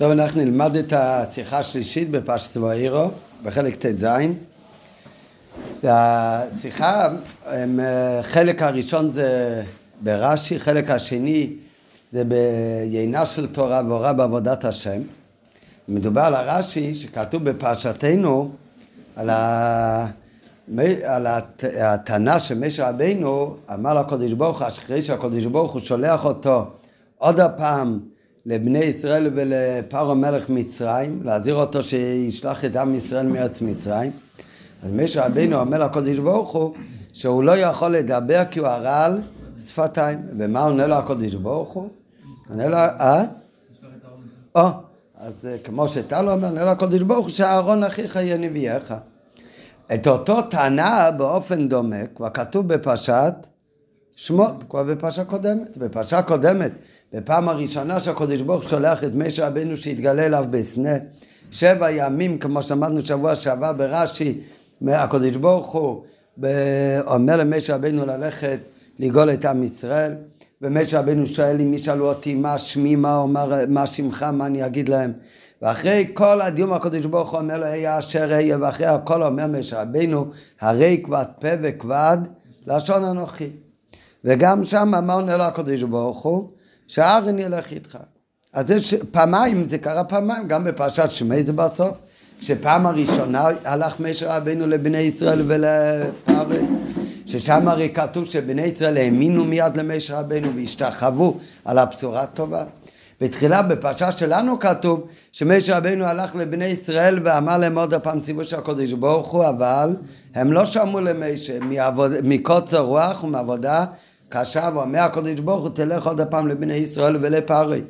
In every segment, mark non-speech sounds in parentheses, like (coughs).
טוב, אנחנו נלמד את השיחה השלישית בפשט ואירו, בחלק ט"ז. השיחה, חלק הראשון זה ברש"י, חלק השני זה ביינה של תורה והורה בעבודת השם. מדובר על הרש"י שכתוב בפרשתנו על, ה... על הטענה של משה רבינו, אמר לקדוש ברוך הוא, אחרי שהקדוש ברוך הוא שולח אותו עוד הפעם לבני ישראל ולפרעה מלך מצרים, להזהיר אותו שישלח את עם ישראל מארץ מצרים. אז משה רבינו אומר לקדוש ברוך הוא שהוא לא יכול לדבר כי הוא הרעל שפתיים. ומה עונה לו הקדוש ברוך הוא? עונה לו, אה? או, אז כמו שטל אומר, עונה לו הקדוש ברוך הוא שאהרון אחיך יהיה נביאך. את אותו טענה באופן דומה כבר כתוב בפרשת שמות, כבר בפרשה קודמת. בפרשה קודמת בפעם הראשונה שהקדוש ברוך שולח את משה רבנו שהתגלה אליו בסנה, שבע ימים, כמו שאמרנו שבוע שעבר ברש"י, הקדוש ברוך הוא אומר למשה רבנו ללכת לגאול את עם ישראל, ומשה רבנו שואל אם ישאלו אותי מה שמי, מה אומר, מה שמך, מה אני אגיד להם. ואחרי כל הדיום הקדוש ברוך הוא אומר לו, היה אשר היה, ואחרי הכל אומר משה רבנו, הרי כבד פה וכבד לשון אנוכי. וגם שם עונה לו הקדוש ברוך הוא? שהארן ילך איתך. אז יש פעמיים, זה קרה פעמיים, גם בפרשת שמי זה בסוף, כשפעם הראשונה הלך משה רבינו לבני ישראל ולפרי, ששם הרי כתוב שבני ישראל האמינו מיד למשה רבינו והשתחוו על הבשורה הטובה. בתחילה בפרשה שלנו כתוב שמשה רבינו הלך לבני ישראל ואמר להם עוד הפעם ציווי של הקודש ברוך הוא אבל הם לא שמעו למשה מקוצר רוח ומעבודה קשה ואומר הקדוש ברוך הוא תלך עוד הפעם לבני ישראל ולפרי.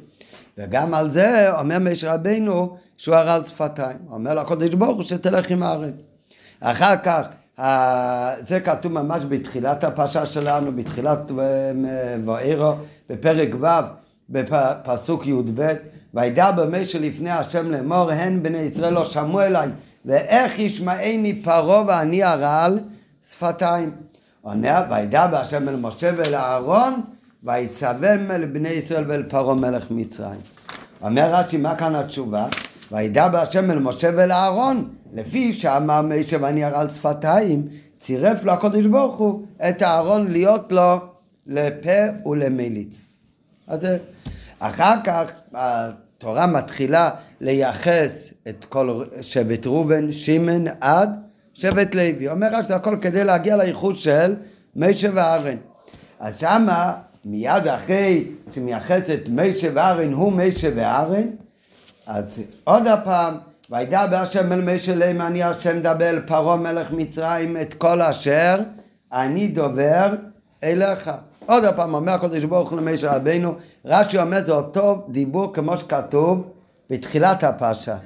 וגם על זה אומר משה רבינו שהוא הרל שפתיים. אומר לקדוש ברוך הוא שתלך עם הארץ. אחר כך, זה כתוב ממש בתחילת הפרשה שלנו, בתחילת ואירו, בפרק ו', בפסוק י"ב, וידבר משה לפני השם לאמור, הן בני ישראל לא שמעו אליי, ואיך ישמעני פרעה ואני הרעל שפתיים. עונה, וידע בהשם אל משה ואל אהרון, ויצווה אל בני ישראל ואל פרעה מלך מצרים. אומר רש"י, מה כאן התשובה? וידע בהשם אל משה ואל אהרון, לפי שאמר משה ואני ארעל שפתיים, צירף לו הקדוש ברוך הוא את אהרון להיות לו לפה ולמליץ. אז אחר כך התורה מתחילה לייחס את כל שבט ראובן, שמן עד שבט לוי. אומר רש"י הכל כדי להגיע לייחוד של משה וארן. אז שמה מיד אחרי שמייחס את משה וארן הוא משה וארן, אז עוד הפעם, וידע בהשם אל משה להם אני השם דבר פרעה מלך מצרים את כל אשר אני דובר אליך. עוד הפעם אומר הקדוש ברוך הוא למשה רבינו, רש"י אומר זה אותו דיבור כמו שכתוב בתחילת הפרשה.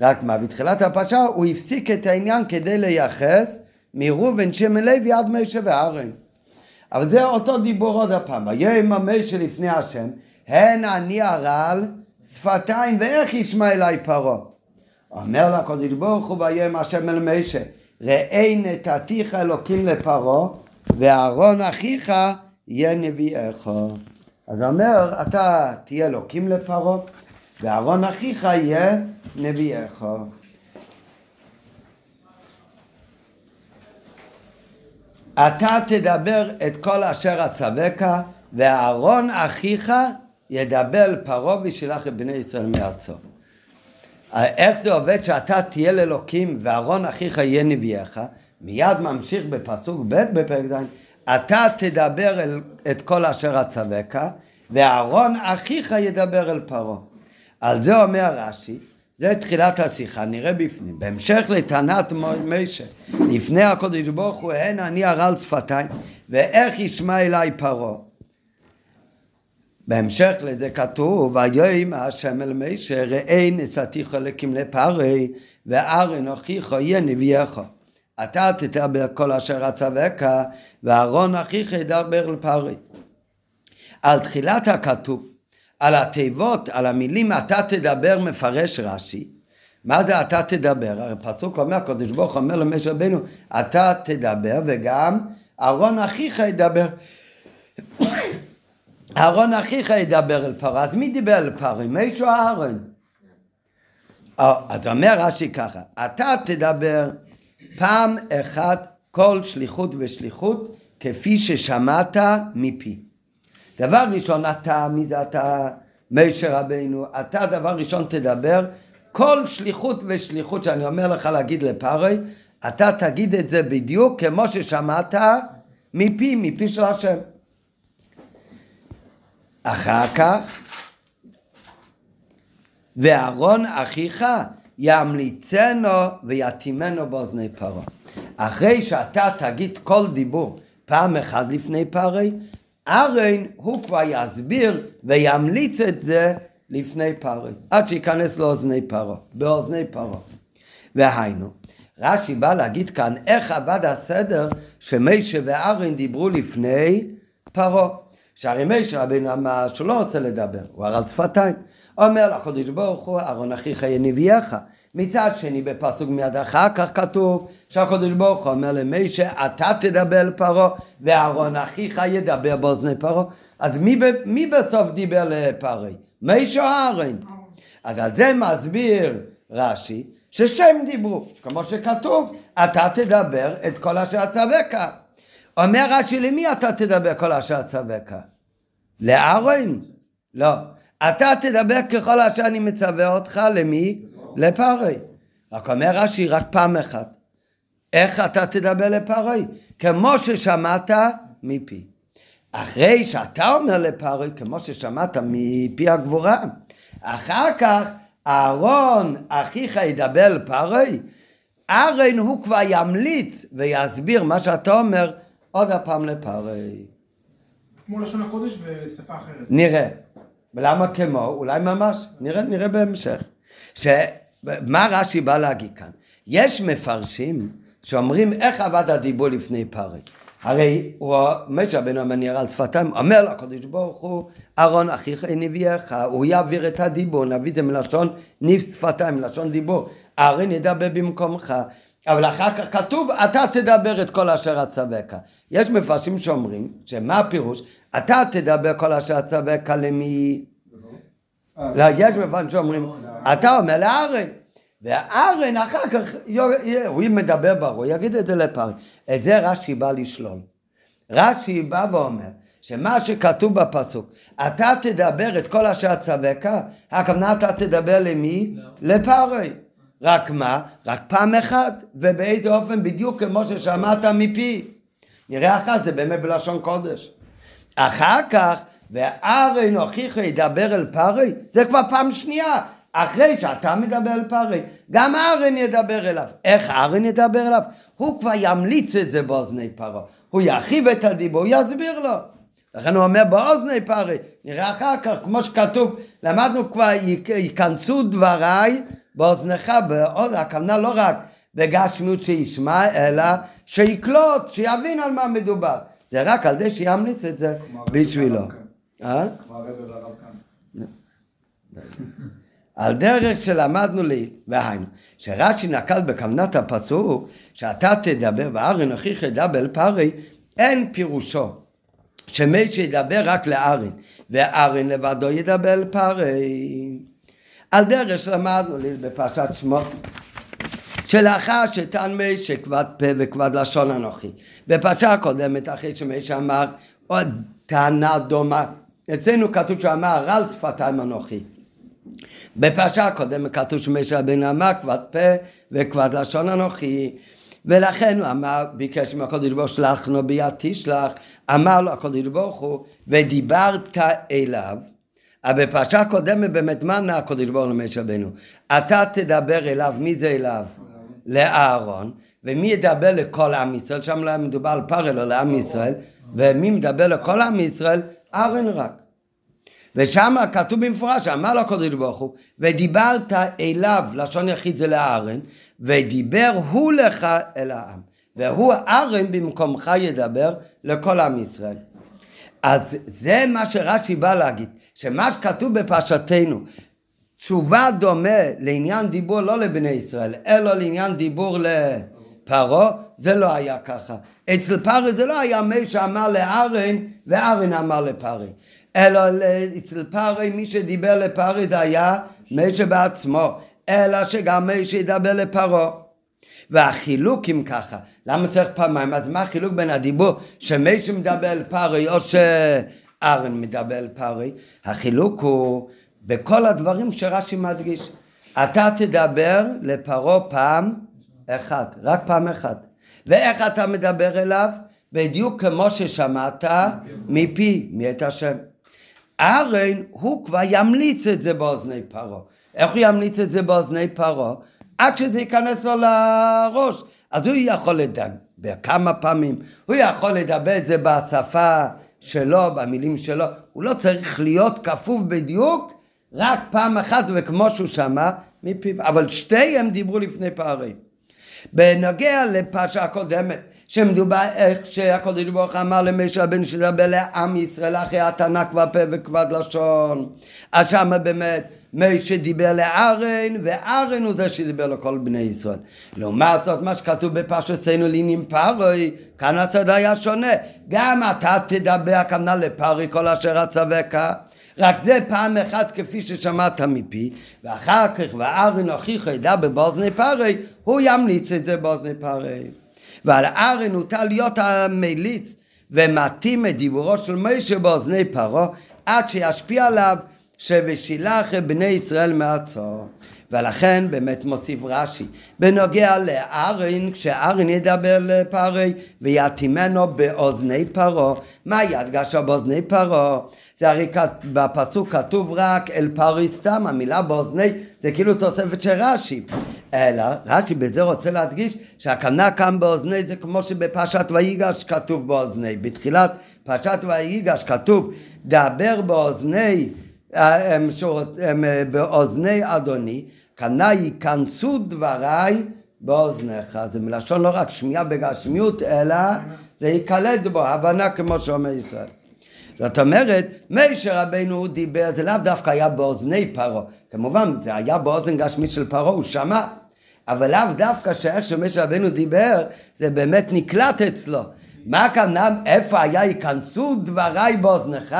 רק מה, בתחילת הפרשה הוא הפסיק את העניין כדי לייחס מראובן שמן לוי עד משה וארן. אבל זה אותו דיבור עוד הפעם. ויום המשה לפני השם, הן אני הרעל שפתיים ואיך ישמע אליי פרעה. אומר לה הקדוש ברוך הוא ויום השם אל משה, ראה נתתיך אלוקים לפרעה ואהרון אחיך יהיה נביאך. אז אומר, אתה תהיה אלוקים לפרעה ואהרון אחיך יהיה נביאך. אתה תדבר את כל אשר אצווך, ואהרון אחיך ידבר פרעה וישלח את בני ישראל מארצו. איך זה עובד שאתה תהיה לאלוקים ואהרון אחיך יהיה נביאך? מיד ממשיך בפסוק ב' בפרק ז', אתה תדבר אל, את כל אשר אצווך, ואהרון אחיך ידבר אל פרעה. על זה אומר רש"י, זה תחילת השיחה, נראה בפנים. בהמשך לטענת משה, לפני הקודש ברוך הוא, הן אני הרעל שפתיים, ואיך ישמע אליי פרעה. בהמשך לזה כתוב, ויום השם אל משה, ראה נצאתיך אלוקים לפרי, וארן אחיך יהיה נביאך. אתה תדבר כל אשר אצווך, ואהרון אחיך ידבר לפרי. על תחילת הכתוב, על התיבות, על המילים אתה תדבר מפרש רש"י. מה זה אתה תדבר? הרי פסוק אומר, הקדוש ברוך אומר למשה רבנו, אתה תדבר וגם אהרון אחיך ידבר. (coughs) אהרון אחיך ידבר אל פרעה, אז מי דיבר אל פרעה? מישהו אהרון. אז אומר רש"י ככה, אתה תדבר פעם אחת כל שליחות ושליחות כפי ששמעת מפי. דבר ראשון, אתה, מי זה אתה? משה רבינו, אתה דבר ראשון תדבר, כל שליחות ושליחות שאני אומר לך להגיד לפארי, אתה תגיד את זה בדיוק כמו ששמעת מפי, מפי של השם. אחר כך, ואהרון אחיך ימליצנו ויתימנו באוזני פרעה. אחרי שאתה תגיד כל דיבור פעם אחת לפני פרעה, ארן הוא כבר יסביר וימליץ את זה לפני פרעה, עד שייכנס לאוזני פרעה, באוזני פרעה. והיינו, רש"י בא להגיד כאן איך עבד הסדר שמשה וארן דיברו לפני פרעה. שהרי משה רבינו אמר שהוא לא רוצה לדבר, הוא על שפתיים. אומר לקדוש ברוך הוא, אהרון אחיך יהיה נביאך. מצד שני, בפסוק מיד אחר כך כתוב שהקדוש ברוך הוא אומר למשה, אתה תדבר לפרעה, ואהרון אחיך ידבר באוזני פרעה. אז מי, מי בסוף דיבר לפרעה? משה או אהרון? אז על זה מסביר רש"י, ששם דיברו, כמו שכתוב, אתה תדבר את כל אשר אצווקה. אומר רש"י, למי אתה תדבר כל אשר אצווקה? לאהרון? לא. אתה תדבר ככל אשר אני מצווה אותך, למי? לפרעה. רק אומר רש"י, רק פעם אחת. איך אתה תדבר לפרעה? כמו ששמעת מפי. אחרי שאתה אומר לפרעה, כמו ששמעת מפי הגבורה, אחר כך אהרון אחיך ידבר לפרעה, ארן הוא כבר ימליץ ויסביר מה שאתה אומר עוד הפעם לפרעה. כמו לשון הקודש בשפה אחרת. נראה. ולמה כמו? אולי ממש. נראה, נראה בהמשך. ש... מה רש"י בא להגיד כאן? יש מפרשים שאומרים איך עבד הדיבור לפני פרק. הרי הוא, משה רבנו המניח על שפתיים, אומר לקדוש ברוך הוא, אהרון אחיך נביאך, הוא יעביר את הדיבור, נביא את זה מלשון ניב שפתיים, מלשון דיבור, אהרון ידבר במקומך, אבל אחר כך כתוב, אתה תדבר את כל אשר אצווקה. יש מפרשים שאומרים, שמה הפירוש? אתה תדבר כל אשר אצווקה למי? לא, יש מפרשים שאומרים, אתה אומר לארן. והארן אחר כך, הוא מדבר ברור, יגיד את זה לפרי. את זה רש"י בא לשלול. רש"י בא ואומר, שמה שכתוב בפסוק, אתה תדבר את כל אשר אצווקה, הכוונה אתה תדבר למי? לפרי. רק מה? רק פעם אחת, ובאיזה אופן בדיוק כמו ששמעת מפי. נראה אחת, זה באמת בלשון קודש. אחר כך, וארן הוכיח ידבר אל פרי, זה כבר פעם שנייה, אחרי שאתה מדבר אל פרי, גם ארן ידבר אליו. איך ארן ידבר אליו? הוא כבר ימליץ את זה באוזני פרעה. הוא ירחיב את הדיבור, הוא יסביר לו. לכן הוא אומר באוזני פרי, נראה אחר כך, כמו שכתוב, למדנו כבר, ייכנסו דבריי באוזנך, בעוד, הכוונה לא רק בגשמיות שישמע, אלא שיקלוט, שיבין על מה מדובר. זה רק על זה שימליץ את זה בשבילו. אה? על דרך שלמדנו לי, והיינו, שרש"י נקל בכוונת הפסוק, שאתה תדבר וארן אחיך ידבר פרי, אין פירושו שמי שידבר רק לארן, וארן לבדו ידבר פרי. על דרך שלמדנו לי בפרשת שמות, שלאחר שתן מי שכבד פה וכבד לשון אנוכי. בפרשה הקודמת, אחרי שמי שאמר עוד טענה דומה, אצלנו כתוב שהוא אמר רל שפתיים אנוכי. בפרשה הקודמת כתוב שמשה רבינו אמר כבד פה וכבד לשון אנוכי ולכן הוא אמר, ביקש מהקודש ברוך הוא שלחנו ביד תשלח, אמר לו הקודש ברוך הוא ודיברת אליו אבל בפרשה הקודמת באמת מה ענה הקודש ברוך הוא למשה רבינו? אתה תדבר אליו, מי זה אליו? לאהרון ומי ידבר לכל עם ישראל? שם לא מדובר על פר אלא לעם ישראל ומי מדבר לכל עם ישראל? אהרון רק ושם כתוב במפורש, אמר לו הקדוש ברוך הוא, ודיברת אליו, לשון יחיד זה לארן, ודיבר הוא לך אל העם. והוא ארן במקומך ידבר לכל עם ישראל. אז זה מה שרש"י בא להגיד, שמה שכתוב בפרשתנו, תשובה דומה לעניין דיבור לא לבני ישראל, אלא לעניין דיבור לפרעה, זה לא היה ככה. אצל פרעה זה לא היה מי שאמר לארן, וארן אמר לפרעה. אלא אצל פרי, מי שדיבר לפרי זה היה משה בעצמו. אלא שגם משה ידבר לפרעה. והחילוק אם ככה, למה צריך פעמיים? אז מה החילוק בין הדיבור שמשה מדבר אל פרעה או שארן מדבר אל פרעה? החילוק הוא בכל הדברים שרש"י מדגיש. אתה תדבר לפרעה פעם אחת, רק פעם אחת. ואיך אתה מדבר אליו? בדיוק כמו ששמעת מפי, מאת השם. ארן, הוא כבר ימליץ את זה באוזני פרעה. איך הוא ימליץ את זה באוזני פרעה? עד שזה ייכנס לו לראש. אז הוא יכול לדבר כמה פעמים, הוא יכול לדבר את זה בשפה שלו, במילים שלו, הוא לא צריך להיות כפוף בדיוק רק פעם אחת וכמו שהוא שמע מפיו, אבל שתיהם דיברו לפני פערים. בנוגע לפרשה הקודמת, שמדובר איך שהקודש ברוך אמר למשה רבנו שדבר לעם ישראל אחרי התנא כבר פה וכבד לשון. אז שמה באמת משה דיבר לארן, וארן הוא זה שדיבר לכל בני ישראל. לעומת זאת, מה שכתוב בפרשתנו לעניין פרוי, כאן הצד היה שונה. גם אתה תדבר הכוונה לפרוי כל אשר אצווקה. רק זה פעם אחת כפי ששמעת מפי, ואחר כך וארן הוכיחו ידבר באוזני פרוי, הוא ימליץ את זה באוזני פרוי. ועל ארן הוטל להיות המליץ ומתאים את דיבורו של משה באוזני פרעה עד שישפיע עליו שבשילח בני ישראל מארצו. ולכן באמת מוסיף רש"י, בנוגע לארן, כשארן ידבר לפרעה ויתימנו באוזני פרעה, מה ידגשה באוזני פרעה? זה הרי בפסוק כתוב רק אל פרעה סתם, המילה באוזני זה כאילו תוספת של רש"י. אלא רש"י בזה רוצה להדגיש שהכוונה כאן באוזני זה כמו שבפרשת ויגש כתוב באוזני. בתחילת פרשת ויגש כתוב דבר באוזני באוזני אדוני, כנא ייכנסו דבריי באוזניך. זה מלשון לא רק שמיעה בגשמיות, אלא זה ייקלט בו, הבנה כמו שאומר ישראל. זאת אומרת, משה רבנו הוא דיבר, זה לאו דווקא היה באוזני פרעה. כמובן, זה היה באוזן גשמית של פרעה, הוא שמע. אבל לאו דווקא שאיך שמשה רבנו דיבר, זה באמת נקלט אצלו. מה הכוונה, איפה היה ייכנסו דבריי באוזנך?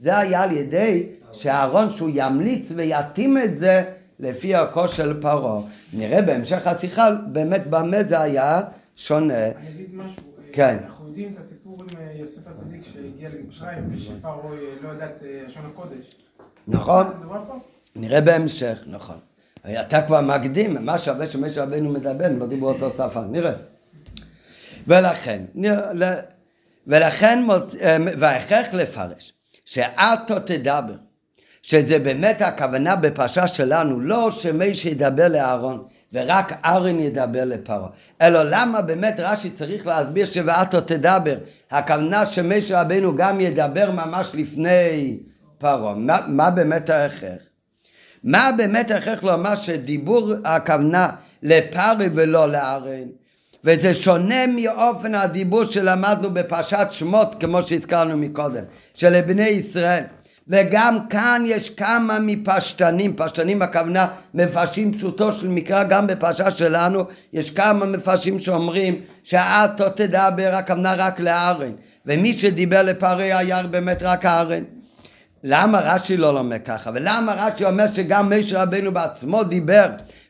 זה היה על ידי שאהרון שהוא ימליץ ויתאים את זה לפי ערכו של פרעה. נראה בהמשך השיחה באמת במה זה היה שונה. אני אגיד משהו. כן. אנחנו יודעים את הסיפור עם אה, יוסף הצדיק שהגיע למצרים ושפרעה אה, לא ידע את אה, לשון הקודש. נכון. נראה בהמשך, נכון. אתה כבר מקדים, מה שווה שמשה רבנו מדבר, הם לא דיברו אותו שפה, נראה. ולכן, ולכן, וההכרח לפרש, שאתו תדבר, שזה באמת הכוונה בפרשה שלנו, לא שמשה ידבר לאהרון ורק ארן ידבר לפרעה, אלא למה באמת רש"י צריך להסביר שוואתו תדבר, הכוונה שמשה רבנו גם ידבר ממש לפני פרעה, מה, מה באמת ההכרח? מה באמת ההכרח לומר שדיבור הכוונה לפרעה ולא לארן? וזה שונה מאופן הדיבור שלמדנו בפרשת שמות כמו שהזכרנו מקודם, שלבני ישראל וגם כאן יש כמה מפשטנים, פשטנים הכוונה מפרשים פשוטו של מקרא, גם בפרשה שלנו יש כמה מפרשים שאומרים שהאתו תדבר הכוונה רק לארן, ומי שדיבר לפרעה היה באמת רק הארן. למה רש"י לא לומד ככה? ולמה רש"י אומר שגם משה רבנו בעצמו דיבר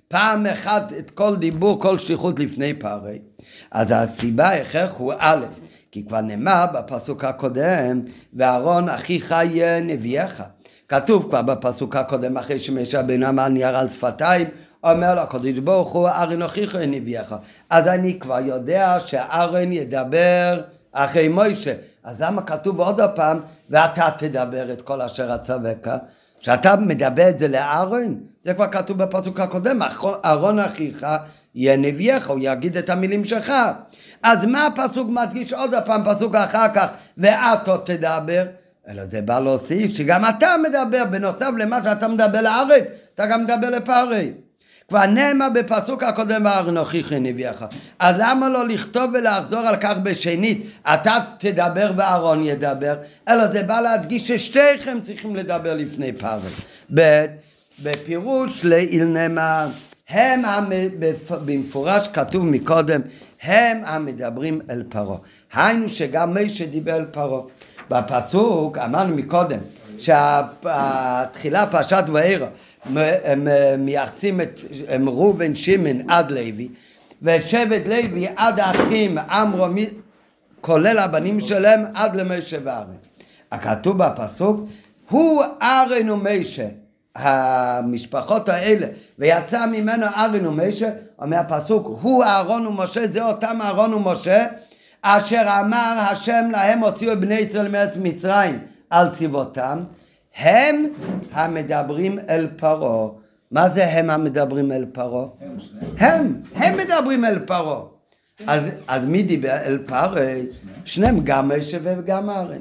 פעם אחת את כל דיבור, כל שליחות לפני פרעה? אז הסיבה, הכרח הוא א', כי כבר נאמר בפסוק הקודם, ואהרון אחיך יהיה נביאך. כתוב כבר בפסוק הקודם, אחרי שמשה רבינו אמר נייר על שפתיים, אומר לו הקדוש ברוך הוא, ארן אחיך יהיה נביאך. אז אני כבר יודע שארן ידבר אחרי מוישה. אז למה כתוב עוד פעם, ואתה תדבר את כל אשר אצווקה? כשאתה מדבר את זה לארון, זה כבר כתוב בפסוק הקודם, אהרון אחיך יהיה נביאך, הוא יגיד את המילים שלך. אז מה הפסוק מדגיש עוד פעם, פסוק אחר כך, ואתו תדבר? אלא זה בא להוסיף שגם אתה מדבר, בנוסף למה שאתה מדבר לארץ, אתה גם מדבר לפערי. כבר נאמר בפסוק הקודם ואנוכיכי נביאך. אז למה לא לכתוב ולחזור על כך בשנית, אתה תדבר ואהרון ידבר, אלא זה בא להדגיש ששתיכם צריכים לדבר לפני פרעה. ב' בפירוש לעיל נאמר הם במפורש כתוב מקודם, הם המדברים אל פרעה. היינו שגם משה דיבר אל פרעה. בפסוק אמרנו מקודם, שהתחילה פרשת ואירו מייחסים את ראובן שמעון עד לוי ושבט לוי עד האחים עמרו כולל הבנים שלהם עד למשה וארן. הכתוב בפסוק הוא ארן ומשה המשפחות האלה ויצא ממנו ארן ומשה אומר הפסוק הוא אהרון ומשה זה אותם אהרון ומשה אשר אמר השם להם הוציאו את בני ישראל מארץ מצרים על צבאותם הם המדברים אל פרעה מה זה הם המדברים אל פרעה? הם, הם מדברים אל פרעה אז, אז מי דיבר אל פרעה? שניהם גם משה וגם ארן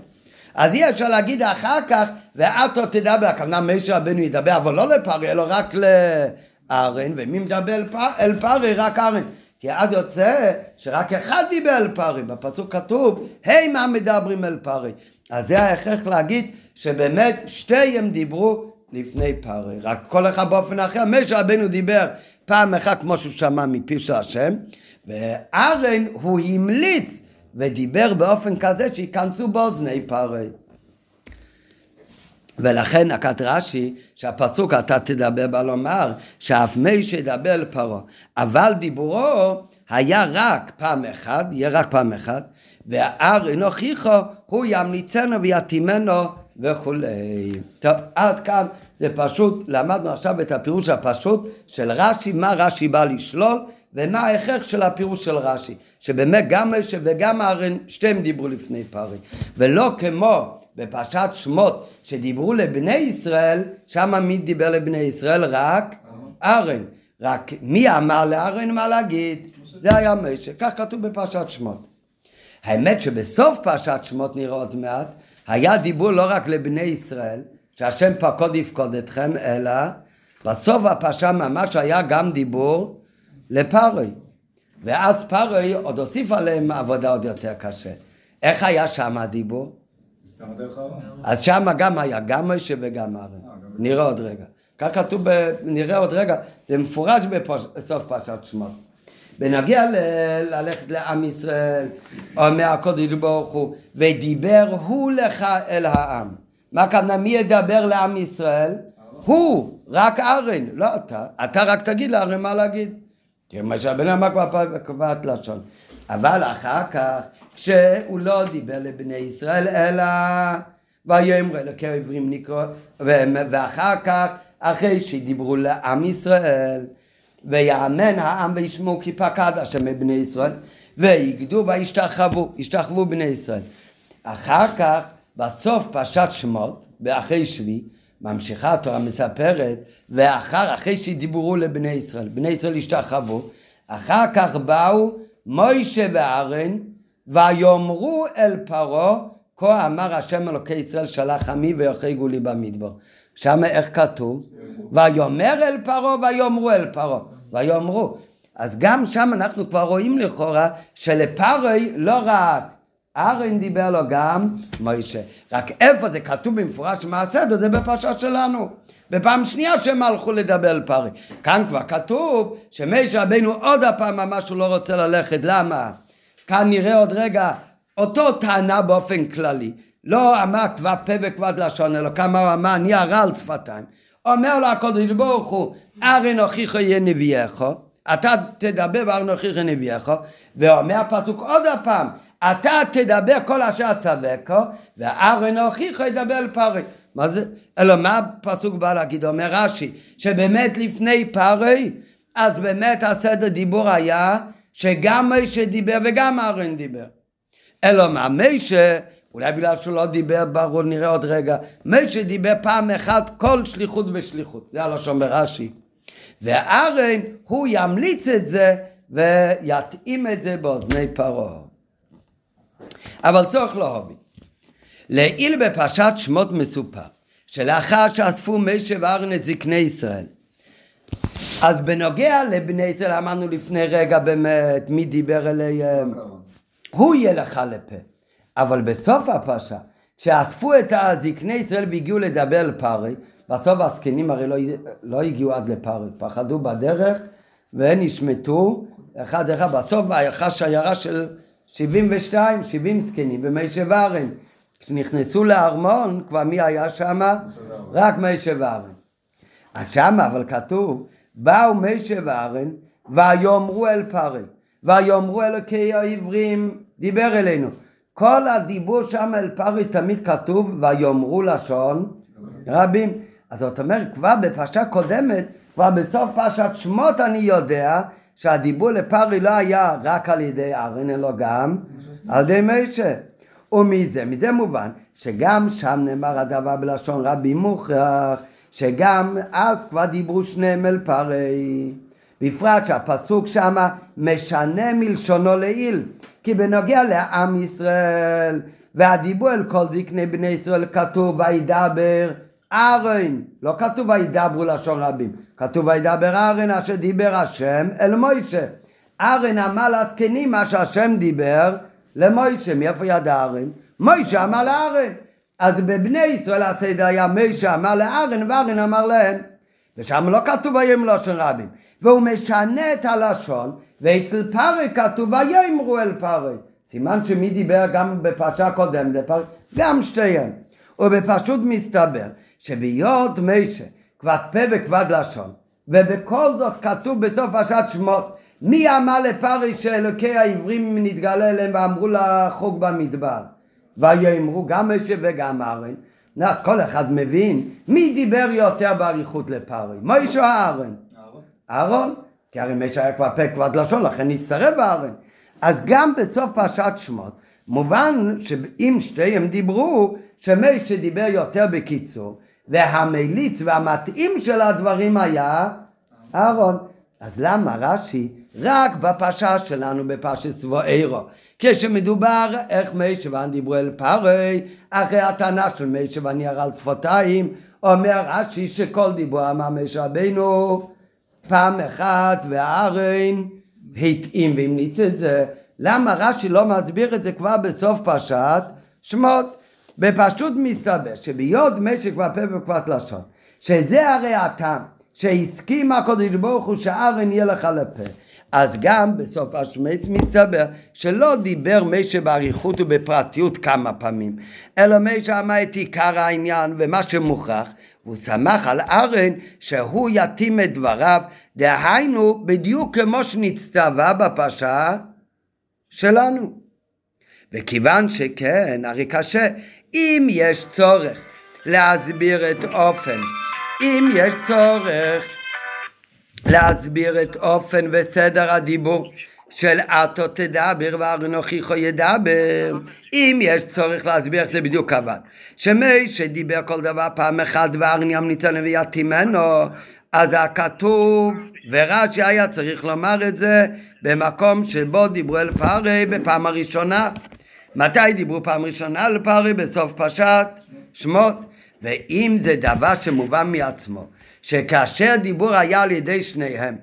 אז אי אפשר להגיד אחר כך, ואתו תדבר, הכוונה משה רבנו ידבר, אבל לא לפרעה, אלא רק לארן, ומי מדבר אל פרעה? רק ארן. כי אז יוצא שרק אחד דיבר אל פרעה, בפסוק כתוב, היי מה מדברים אל פרעה. אז זה ההכרח להגיד שבאמת שתיהם דיברו לפני פרעה, רק כל אחד באופן אחר. משה רבנו דיבר פעם אחת כמו שהוא שמע מפיו של השם, וארן הוא המליץ ודיבר באופן כזה שייכנסו באוזני פרעה. ולכן נקט רש"י שהפסוק אתה תדבר בה לומר שאף מי שידבר אל פרעה אבל דיבורו היה רק פעם אחת, יהיה רק פעם אחת והאר אינו חיכו הוא ימליצנו ויתימנו וכולי. טוב, עד כאן זה פשוט, למדנו עכשיו את הפירוש הפשוט של רש"י, מה רש"י בא לשלול ומה ההכרח של הפירוש של רש"י, שבאמת גם משה וגם אהרן שתיהם דיברו לפני פרי, ולא כמו בפרשת שמות שדיברו לבני ישראל, שם מי דיבר לבני ישראל? רק אהרן. רק מי אמר לאהרן מה להגיד? זה היה משה, כך כתוב בפרשת שמות. האמת שבסוף פרשת שמות נראה עוד מעט, היה דיבור לא רק לבני ישראל, שהשם פקוד יפקוד אתכם, אלא בסוף הפרשה ממש היה גם דיבור לפרוי. ואז פרוי עוד הוסיף עליהם עבודה עוד יותר קשה. איך היה שם הדיבור? אז שם גם היה, גם משה וגם ארן. נראה עוד רגע. כך כתוב, נראה עוד רגע, זה מפורש בסוף פרשת שמות. בנגיע ללכת לעם ישראל, אומר הקודש ברוך הוא, ודיבר הוא לך אל העם. מה הכוונה, מי ידבר לעם ישראל? הוא, רק ארן, לא אתה. אתה רק תגיד לארן מה להגיד. שהבן אמר כבר קבעת לשון. אבל אחר כך, כשהוא לא דיבר לבני ישראל, אלא ויאמר אלוקי העברים נקרא, ואחר כך, אחרי שדיברו לעם ישראל, ויאמן העם וישמעו כי פקד השם מבני ישראל, ויגדו וישתחוו, ישתחוו בני ישראל. אחר כך, בסוף פרשת שמות, באחרי שבי, ממשיכה התורה מספרת, ואחר, אחרי שדיברו לבני ישראל, בני ישראל השתחוו, אחר כך באו מוישה וארן, ויאמרו אל פרעה, כה אמר השם אלוקי ישראל שלח עמי ויחגו לי במדבר. שם איך כתוב? ויאמר אל פרעה ויאמרו אל פרעה. ויאמרו. אז גם שם אנחנו כבר רואים לכאורה שלפרעה לא רק ארן דיבר לו גם מוישה. רק איפה זה כתוב במפורש מה הסדר? זה בפרשה שלנו. בפעם שנייה שהם הלכו לדבר פרי. כאן כבר כתוב שמשה רבינו עוד הפעם ממש הוא לא רוצה ללכת. למה? כאן נראה עוד רגע אותו טענה באופן כללי. לא אמר כבד פה וכבד לשון, אלא כמה הוא אמר, אני הרע על שפתיים. אומר לו הקודש ברוך הוא, ארן הוכיחו יהיה נביאך, אתה תדבר וארן הוכיחו נביאך, ואומר הפסוק עוד הפעם, אתה תדבר כל אשר צווקו, וארן הוכיחו ידבר אל. מה זה? אלא מה הפסוק בא להגיד? אומר רש"י, שבאמת לפני פרי, אז באמת הסדר דיבור היה שגם משה דיבר וגם ארן דיבר. אלא מה? משה, אולי בגלל שהוא לא דיבר ברור, נראה עוד רגע, משה דיבר פעם אחת כל שליחות ושליחות. זה הלשון ברש"י. וארן, הוא ימליץ את זה ויתאים את זה באוזני פרעה. אבל צורך לא הובי. לעיל בפרשת שמות מסופר, שלאחר שאספו משה וארן את זקני ישראל, אז בנוגע לבני ישראל אמרנו לפני רגע באמת מי דיבר אליהם? הוא יהיה לך לפה. אבל בסוף הפרשה כשאספו את הזקני ישראל והגיעו לדבר על פרי בסוף הזקנים הרי לא, לא הגיעו עד לפרי פחדו בדרך והם נשמטו אחד אחד. בסוף הלכה שיירה של שבעים ושתיים, שבעים זקנים במי שבארן כשנכנסו לארמון, כבר מי היה שם? רק משה ואהרן. אז שם אבל כתוב, באו משה ואהרן ויאמרו אל פרי, ויאמרו אלוקי העברים, דיבר אלינו. כל הדיבור שם אל פרי תמיד כתוב ויאמרו לשון רבים. אז זאת אומרת, כבר בפרשה קודמת, כבר בסוף פרשת שמות אני יודע שהדיבור לפרי לא היה רק על ידי ארן, אלא גם על ידי משה. ומזה, מזה מובן שגם שם נאמר הדבר בלשון רבים מוכרח, שגם אז כבר דיברו שניהם אל פרי. בפרט שהפסוק שמה משנה מלשונו לעיל, כי בנוגע לעם ישראל והדיבור אל כל זקני בני ישראל כתוב וידבר ארן, לא כתוב וידברו לשון רבים, כתוב וידבר ארן אשר דיבר השם אל מוישה. ארן אמר לזקנים מה שהשם דיבר למוישה, מאיפה ידע ארן? מוישה אמר לארן. אז בבני ישראל הסדר היה מוישה אמר לארן וארן אמר להם. ושם לא כתוב ויאמרו לשון רבים. והוא משנה את הלשון, ואצל פרי כתוב ויאמרו אל פרי. סימן שמי דיבר גם בפרשה קודמת, גם שתיהם. ובפשוט מסתבר שבהיות משה כבד פה וכבד לשון, ובכל זאת כתוב בסוף פרשת שמות, מי אמר לפרי שאלוקי העברים נתגלה אליהם ואמרו לחוג במדבר? ויאמרו גם משה וגם ארן. אז כל אחד מבין מי דיבר יותר באריכות לפרי, מוישה או אהרן? אהרון. כי הרי משה היה כבר פה כבד לשון, לכן נצטרף בארן. אז גם בסוף פרשת שמות, מובן שאם שתיהם דיברו, שמשה דיבר יותר בקיצור, והמליץ והמתאים של הדברים היה אהרון. אז למה רש"י רק בפרשה שלנו, בפרשת צבועירו, כשמדובר איך משה ואן דיברו אל פרי, אחרי הטענה של משה וניער על שפתיים, אומר רש"י שכל דיבור אמר משה רבינו פעם אחת והארן התאים והמליץ את זה. למה רש"י לא מסביר את זה כבר בסוף פרשת שמות? ופשוט מסתבר שבהיות משק והפה וכבד לשון, שזה הרי הטעם שהסכים הקדוש ברוך הוא שארן יהיה לך לפה. אז גם בסוף השמץ מסתבר שלא דיבר משה באריכות ובפרטיות כמה פעמים, אלא משה אמר את עיקר העניין ומה שמוכרח, והוא שמח על ארן שהוא יתאים את דבריו, דהיינו בדיוק כמו שנצטווה בפרשה שלנו. וכיוון שכן, הרי קשה, אם יש צורך להסביר את אופן, אם יש צורך להסביר את אופן וסדר הדיבור של עתו תדבר ואנוכיכו ידבר. אם יש צורך להסביר איך זה בדיוק עבד. שמי שדיבר כל דבר פעם אחת ימליץ עלינו ויתימנו, אז הכתוב, ורש"י היה צריך לומר את זה במקום שבו דיברו אל פארי בפעם הראשונה. מתי דיברו פעם ראשונה אל פארי? בסוף פרשת שמות. ואם זה דבר שמובן מעצמו, שכאשר דיבור היה על ידי שניהם,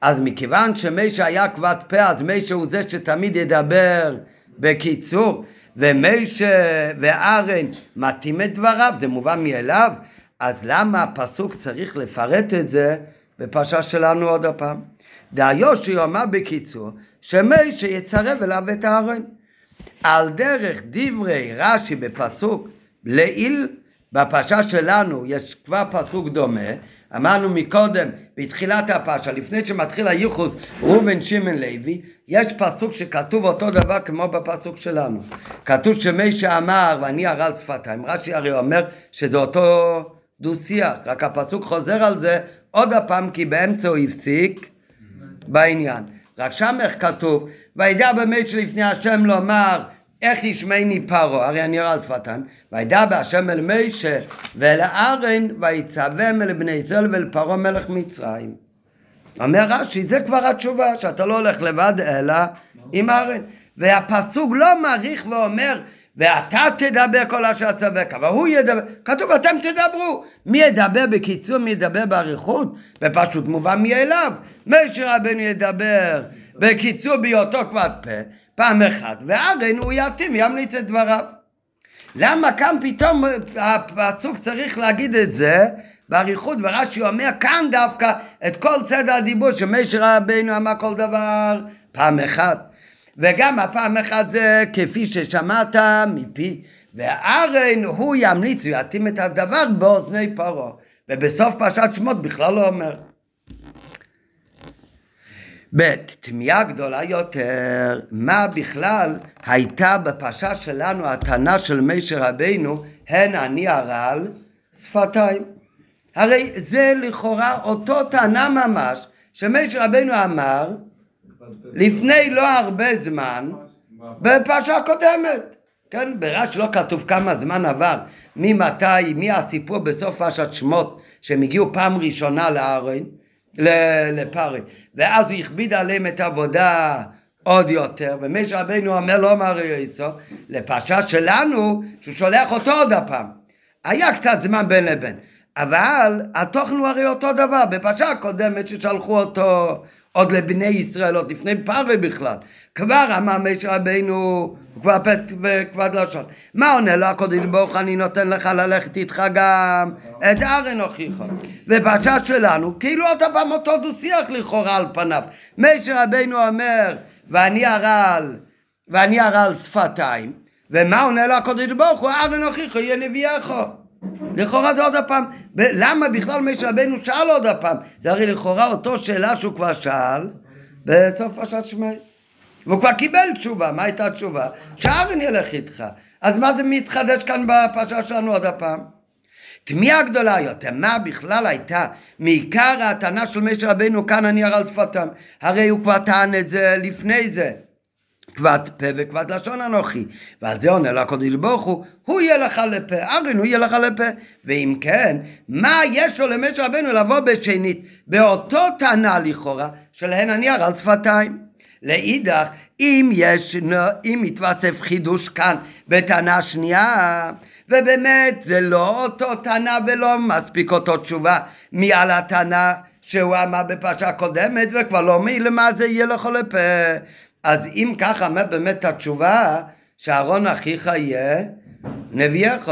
אז מכיוון שמשה היה כבד פה, אז משה הוא זה שתמיד ידבר בקיצור, ומשה וארן מתאים את דבריו, זה מובן מאליו, אז למה הפסוק צריך לפרט את זה בפרשה שלנו עוד הפעם? דהיושי אמר בקיצור, שמשה יצרב אליו את הארן. על דרך דברי רש"י בפסוק לעיל בפרשה שלנו יש כבר פסוק דומה, אמרנו מקודם, בתחילת הפרשה, לפני שמתחיל הייחוס ראובן שמעון לוי, יש פסוק שכתוב אותו דבר כמו בפסוק שלנו. כתוב שמי שאמר ואני הרל שפתיים, רש"י הרי אומר שזה אותו דו שיח, רק הפסוק חוזר על זה עוד הפעם כי באמצע הוא הפסיק בעניין. רק שם איך כתוב, וידע באמת שלפני השם לומר איך ישמעני פרעה, הרי אני רואה על שפתיים, וידע בהשם אל מישה ואל ארן ויצווהם אל בני ישראל ואל פרעה מלך מצרים. אומר רש"י, זה כבר התשובה, שאתה לא הולך לבד אלא עם ארן. והפסוק לא מעריך ואומר, ואתה תדבר כל אשר צווק, אבל הוא ידבר, כתוב אתם תדברו. מי ידבר בקיצור, מי ידבר באריכות? ופשוט מובן מאליו. משה רבנו ידבר בקיצור בהיותו כבד פה, פעם אחת, וארן הוא יתאים, ימליץ את דבריו. למה כאן פתאום הפסוק צריך להגיד את זה באריכות, ורש"י אומר כאן דווקא את כל סדר הדיבור שמשה רבינו אמר כל דבר פעם אחת. וגם הפעם אחת זה כפי ששמעת מפי, וארן הוא ימליץ ויתאים את הדבר באוזני פרעה. ובסוף פרשת שמות בכלל לא אומר. ב', תמיהה גדולה יותר, מה בכלל הייתה בפרשה שלנו הטענה של משה רבינו, הן אני הרעל שפתיים. הרי זה לכאורה אותו טענה ממש שמשה רבינו אמר לפני לא הרבה זמן בפרשה הקודמת. כן, ברש"י לא כתוב כמה זמן עבר, ממתי, מי הסיפור בסוף פרשת שמות שהם הגיעו פעם ראשונה לארון, לפרי, ואז הוא הכביד עליהם את העבודה עוד יותר, ומשה רבינו אומר לא אמר יסו, לפרשה שלנו, שהוא שולח אותו עוד הפעם. היה קצת זמן בין לבין, אבל התוכן הוא הרי אותו דבר, בפרשה הקודמת ששלחו אותו עוד לבני ישראל, עוד לפני פרווה בכלל. כבר אמר משה רבינו, כבר פת וכבד לשון. מה עונה לו הקודש ברוך אני נותן לך ללכת איתך גם את ארן הוכיחו. בפרשה שלנו, כאילו עוד פעם אותו דו שיח לכאורה על פניו. משה רבינו אומר, ואני הרעל, ואני הרעל שפתיים, ומה עונה לו הקודש ברוך הוא, ארן הוכיחו יהיה נביאך. לכאורה זה עוד הפעם, למה בכלל משה רבנו שאל עוד הפעם? זה הרי לכאורה אותו שאלה שהוא כבר שאל בסוף פרשת שמייס. והוא כבר קיבל תשובה, מה הייתה התשובה? שארן ילך איתך. אז מה זה מתחדש כאן בפרשה שלנו עוד הפעם? תמיהה גדולה יותר, מה בכלל הייתה מעיקר הטענה של משה רבנו כאן אני על שפתם? הרי הוא כבר טען את זה לפני זה. כבד פה וכבד לשון אנוכי. ועל זה עונה לקדוש ברוך הוא, הוא יהיה לך לפה, ארין הוא יהיה לך לפה. ואם כן, מה יש לו למשה רבנו לבוא בשנית, באותו טענה לכאורה, שלהן אני על שפתיים. לאידך, אם יש, אם מתווסף חידוש כאן בטענה שנייה, ובאמת זה לא אותו טענה ולא מספיק אותו תשובה מעל הטענה שהוא אמר בפרשה הקודמת וכבר לא מי למה זה יהיה לך לפה אז אם ככה, אומר באמת התשובה, שאהרון אחיך יהיה נביאך,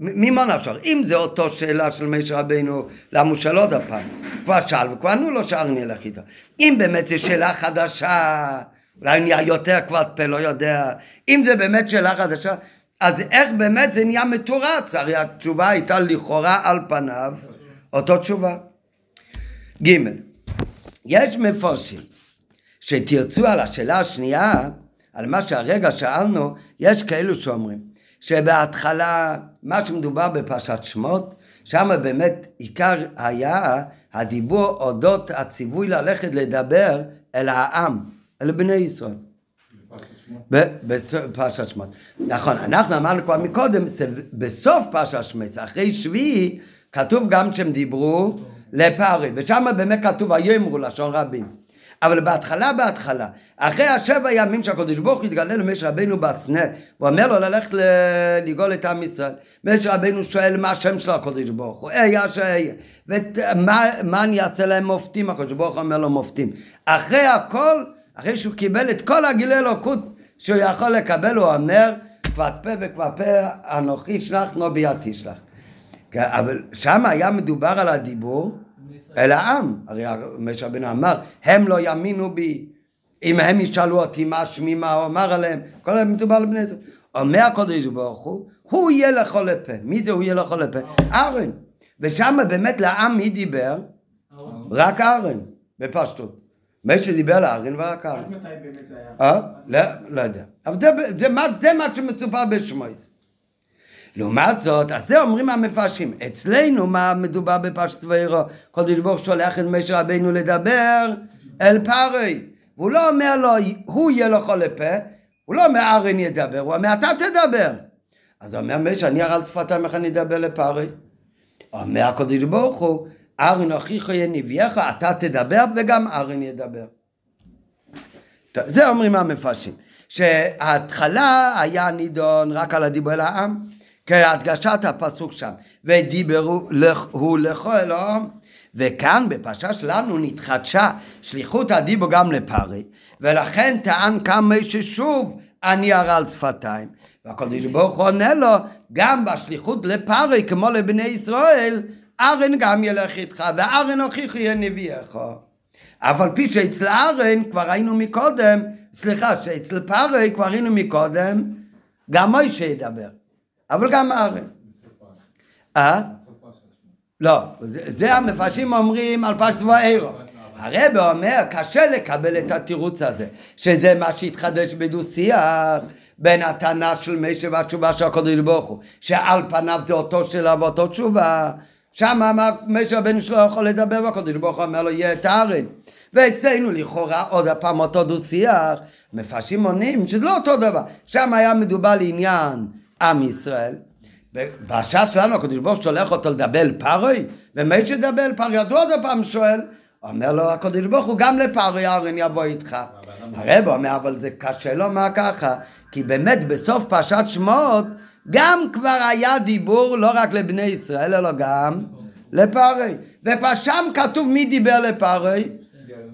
ממה נפשר? אם זה אותו שאלה של משה רבינו, למה הוא שאל עוד הפעם? כבר שאל וכבר ענו לו שארני אלך איתו. אם באמת זו שאלה חדשה, אולי נהיה יותר כבר פה, לא יודע. אם זה באמת שאלה חדשה, אז איך באמת זה נהיה מתורץ? הרי התשובה הייתה לכאורה על פניו אותו תשובה. ג' יש מפורשים שתרצו על השאלה השנייה, על מה שהרגע שאלנו, יש כאלו שאומרים שבהתחלה, מה שמדובר בפרשת שמות, שם באמת עיקר היה הדיבור אודות הציווי ללכת לדבר אל העם, אל בני ישראל. בפרשת שמות. נכון, אנחנו אמרנו כבר מקודם, בסוף פרשת שמות, אחרי שביעי, כתוב גם שהם דיברו לפארי, ושם באמת כתוב ויאמרו לשון רבים. אבל בהתחלה, בהתחלה, אחרי השבע ימים שהקדוש ברוך הוא התגלה למשה רבנו בסנה, הוא אומר לו ללכת לגאול את עם ישראל. משה רבנו שואל מה השם של הקדוש ברוך הוא, איה שאיה. ומה אני אעשה להם מופתים? הקדוש ברוך הוא אומר לו מופתים. אחרי הכל, אחרי שהוא קיבל את כל הגילי אלוקות שהוא יכול לקבל, הוא אומר, כבד פה וכבד פה אנוכי שלח נו ביד תשלח. אבל שם היה מדובר על הדיבור אל העם. הרי משה רבינו אמר, הם לא יאמינו בי. אם הם ישאלו אותי מה שמי מה הוא אמר עליהם, כל הזמן מדובר על בני ישראל. אומר הקודש ברוך הוא, הוא יהיה לכל לפה. מי זה הוא יהיה לכל לפה? ארן. ושם באמת לעם מי דיבר? רק ארן, בפשטות. מי שדיבר לארן ורק ארן. מתי באמת זה היה? אה? לא, לא יודע. אבל זה מה שמצופר בשמויס. לעומת זאת, אז זה אומרים המפרשים. אצלנו מה מדובר בפרשת ואירו? קודש ברוך שולח את משה רבינו לדבר אל פארי. והוא לא אומר לו, הוא יהיה לו חולה פה, הוא לא אומר ארן ידבר, הוא אומר אתה תדבר. אז אומר משה, אני אראה על שפתיים איך אני אדבר לפארי. אומר הקודש ברוך הוא, ארן אחיך יהיה נביאך, אתה תדבר וגם ארן ידבר. זה אומרים המפרשים. שההתחלה היה נידון רק על הדיבור אל העם. כהדגשת הפסוק שם, ודיברו הוא לכל וכאן בפרשה שלנו נתחדשה שליחות הדיבור גם לפרי, ולכן טען כמה ששוב אני ארע על שפתיים. והקדוש ברוך הוא עונה לו, גם בשליחות לפרי כמו לבני ישראל, ארן גם ילך איתך, וארן הוכיח יהיה נביאך. אף על פי שאצל ארן כבר היינו מקודם, סליחה, שאצל פרי כבר היינו מקודם, גם מוישה ידבר. אבל גם ארן. אה? לא, זה, המפרשים אומרים על פשט ואירו. הרב אומר, קשה לקבל את התירוץ הזה, שזה מה שהתחדש בדו-שיח בין הטענה של משה והתשובה של הקודש ברוך הוא, שעל פניו זה אותו שאלה ואותו תשובה, שם משה רבנו שלו יכול לדבר והקודש ברוך הוא אומר לו יהיה את הארן. ואצלנו לכאורה עוד הפעם אותו דו-שיח, מפרשים עונים שזה לא אותו דבר, שם היה מדובר לעניין עם ישראל, בשעה שלנו הקדוש ברוך הוא שולח אותו לדבר אל פרוי, ומי שדבר אל פרוי, אז הוא עוד פעם שואל, אומר לו הקדוש ברוך הוא גם לפרוי ארן יבוא איתך. הרב אומר אבל זה קשה לומר ככה, כי באמת בסוף פרשת שמות גם כבר היה דיבור לא רק לבני ישראל אלא גם לפרוי. וכבר שם כתוב מי דיבר לפרוי?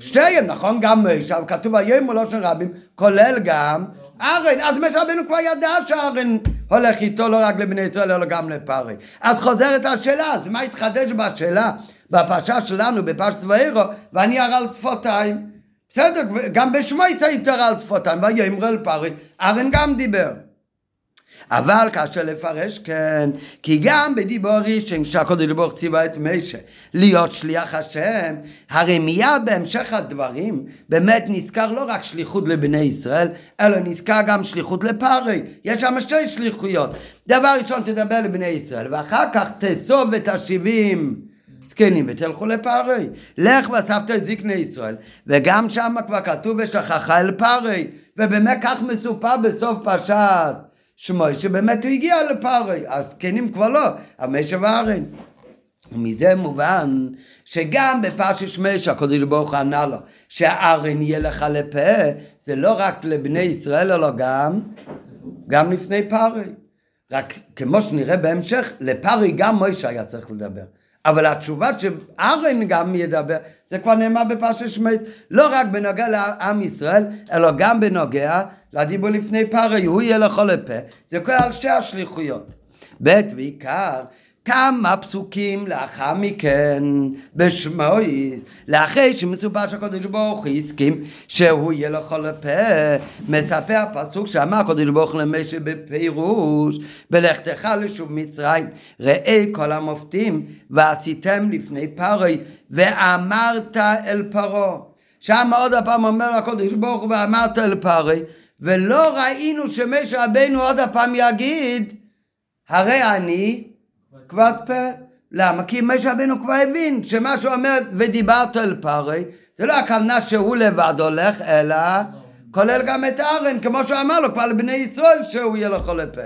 שתיהם, נכון? גם אבל כתוב היום לא של רבים, כולל גם ארן. אז משה רבנו כבר ידע שארן הולך איתו לא רק לבני ישראל אלא גם לפרי. אז חוזרת השאלה, אז מה התחדש בשאלה? בפרשה שלנו, בפרשת ואירו, ואני ארא על. בסדר, גם בשמייץ היית על שפתיים, ויאמר אל פרי, ארן גם דיבר. אבל קשה לפרש כן, כי גם בדיבור ראשון שהקודש ברוך ציווה את משה להיות שליח השם, הרי מיד בהמשך הדברים באמת נזכר לא רק שליחות לבני ישראל, אלא נזכר גם שליחות לפרי. יש שם שתי שליחויות. דבר ראשון תדבר לבני ישראל, ואחר כך תאסוף את השבעים זקנים ותלכו לפרי. לך ואספת את זקני ישראל, וגם שם כבר כתוב ושכחה אל פרי, ובאמת כך מסופר בסוף פרשת שמוי שבאמת הוא הגיע לפרי, הזקנים כבר לא, המשה וארן. ומזה מובן שגם בפרשת שמי שהקדוש ברוך הוא ענה לו שהארן יהיה לך לפה זה לא רק לבני ישראל אלא גם גם לפני פרי רק כמו שנראה בהמשך לפרי גם מוישה היה צריך לדבר אבל התשובה שארן גם ידבר, זה כבר נאמר בפרשת שמית, לא רק בנוגע לעם ישראל, אלא גם בנוגע לדיבור לפני פרי, הוא יהיה לכל לפה, זה על שתי השליחויות. ב' ועיקר כמה פסוקים לאחר מכן בשמויס, לאחרי שמסופר שהקדוש ברוך הוא הסכים שהוא יהיה לכל הפה, מספר הפסוק שאמר הקדוש ברוך הוא למשה בפירוש, בלכתך לשוב מצרים, ראה כל המופתים ועשיתם לפני פרוי ואמרת אל פרעה. שם עוד הפעם אומר הקדוש ברוך הוא ואמרת אל פרוי, ולא ראינו שמשה רבנו עוד הפעם יגיד, הרי אני כבד פה. למה? כי משה רבנו כבר הבין שמה שהוא אומר ודיברת אל פרי זה לא הכוונה שהוא לבד הולך אלא כולל גם את ארן כמו שהוא אמר לו כבר לבני ישראל שהוא יהיה לו חולה פה.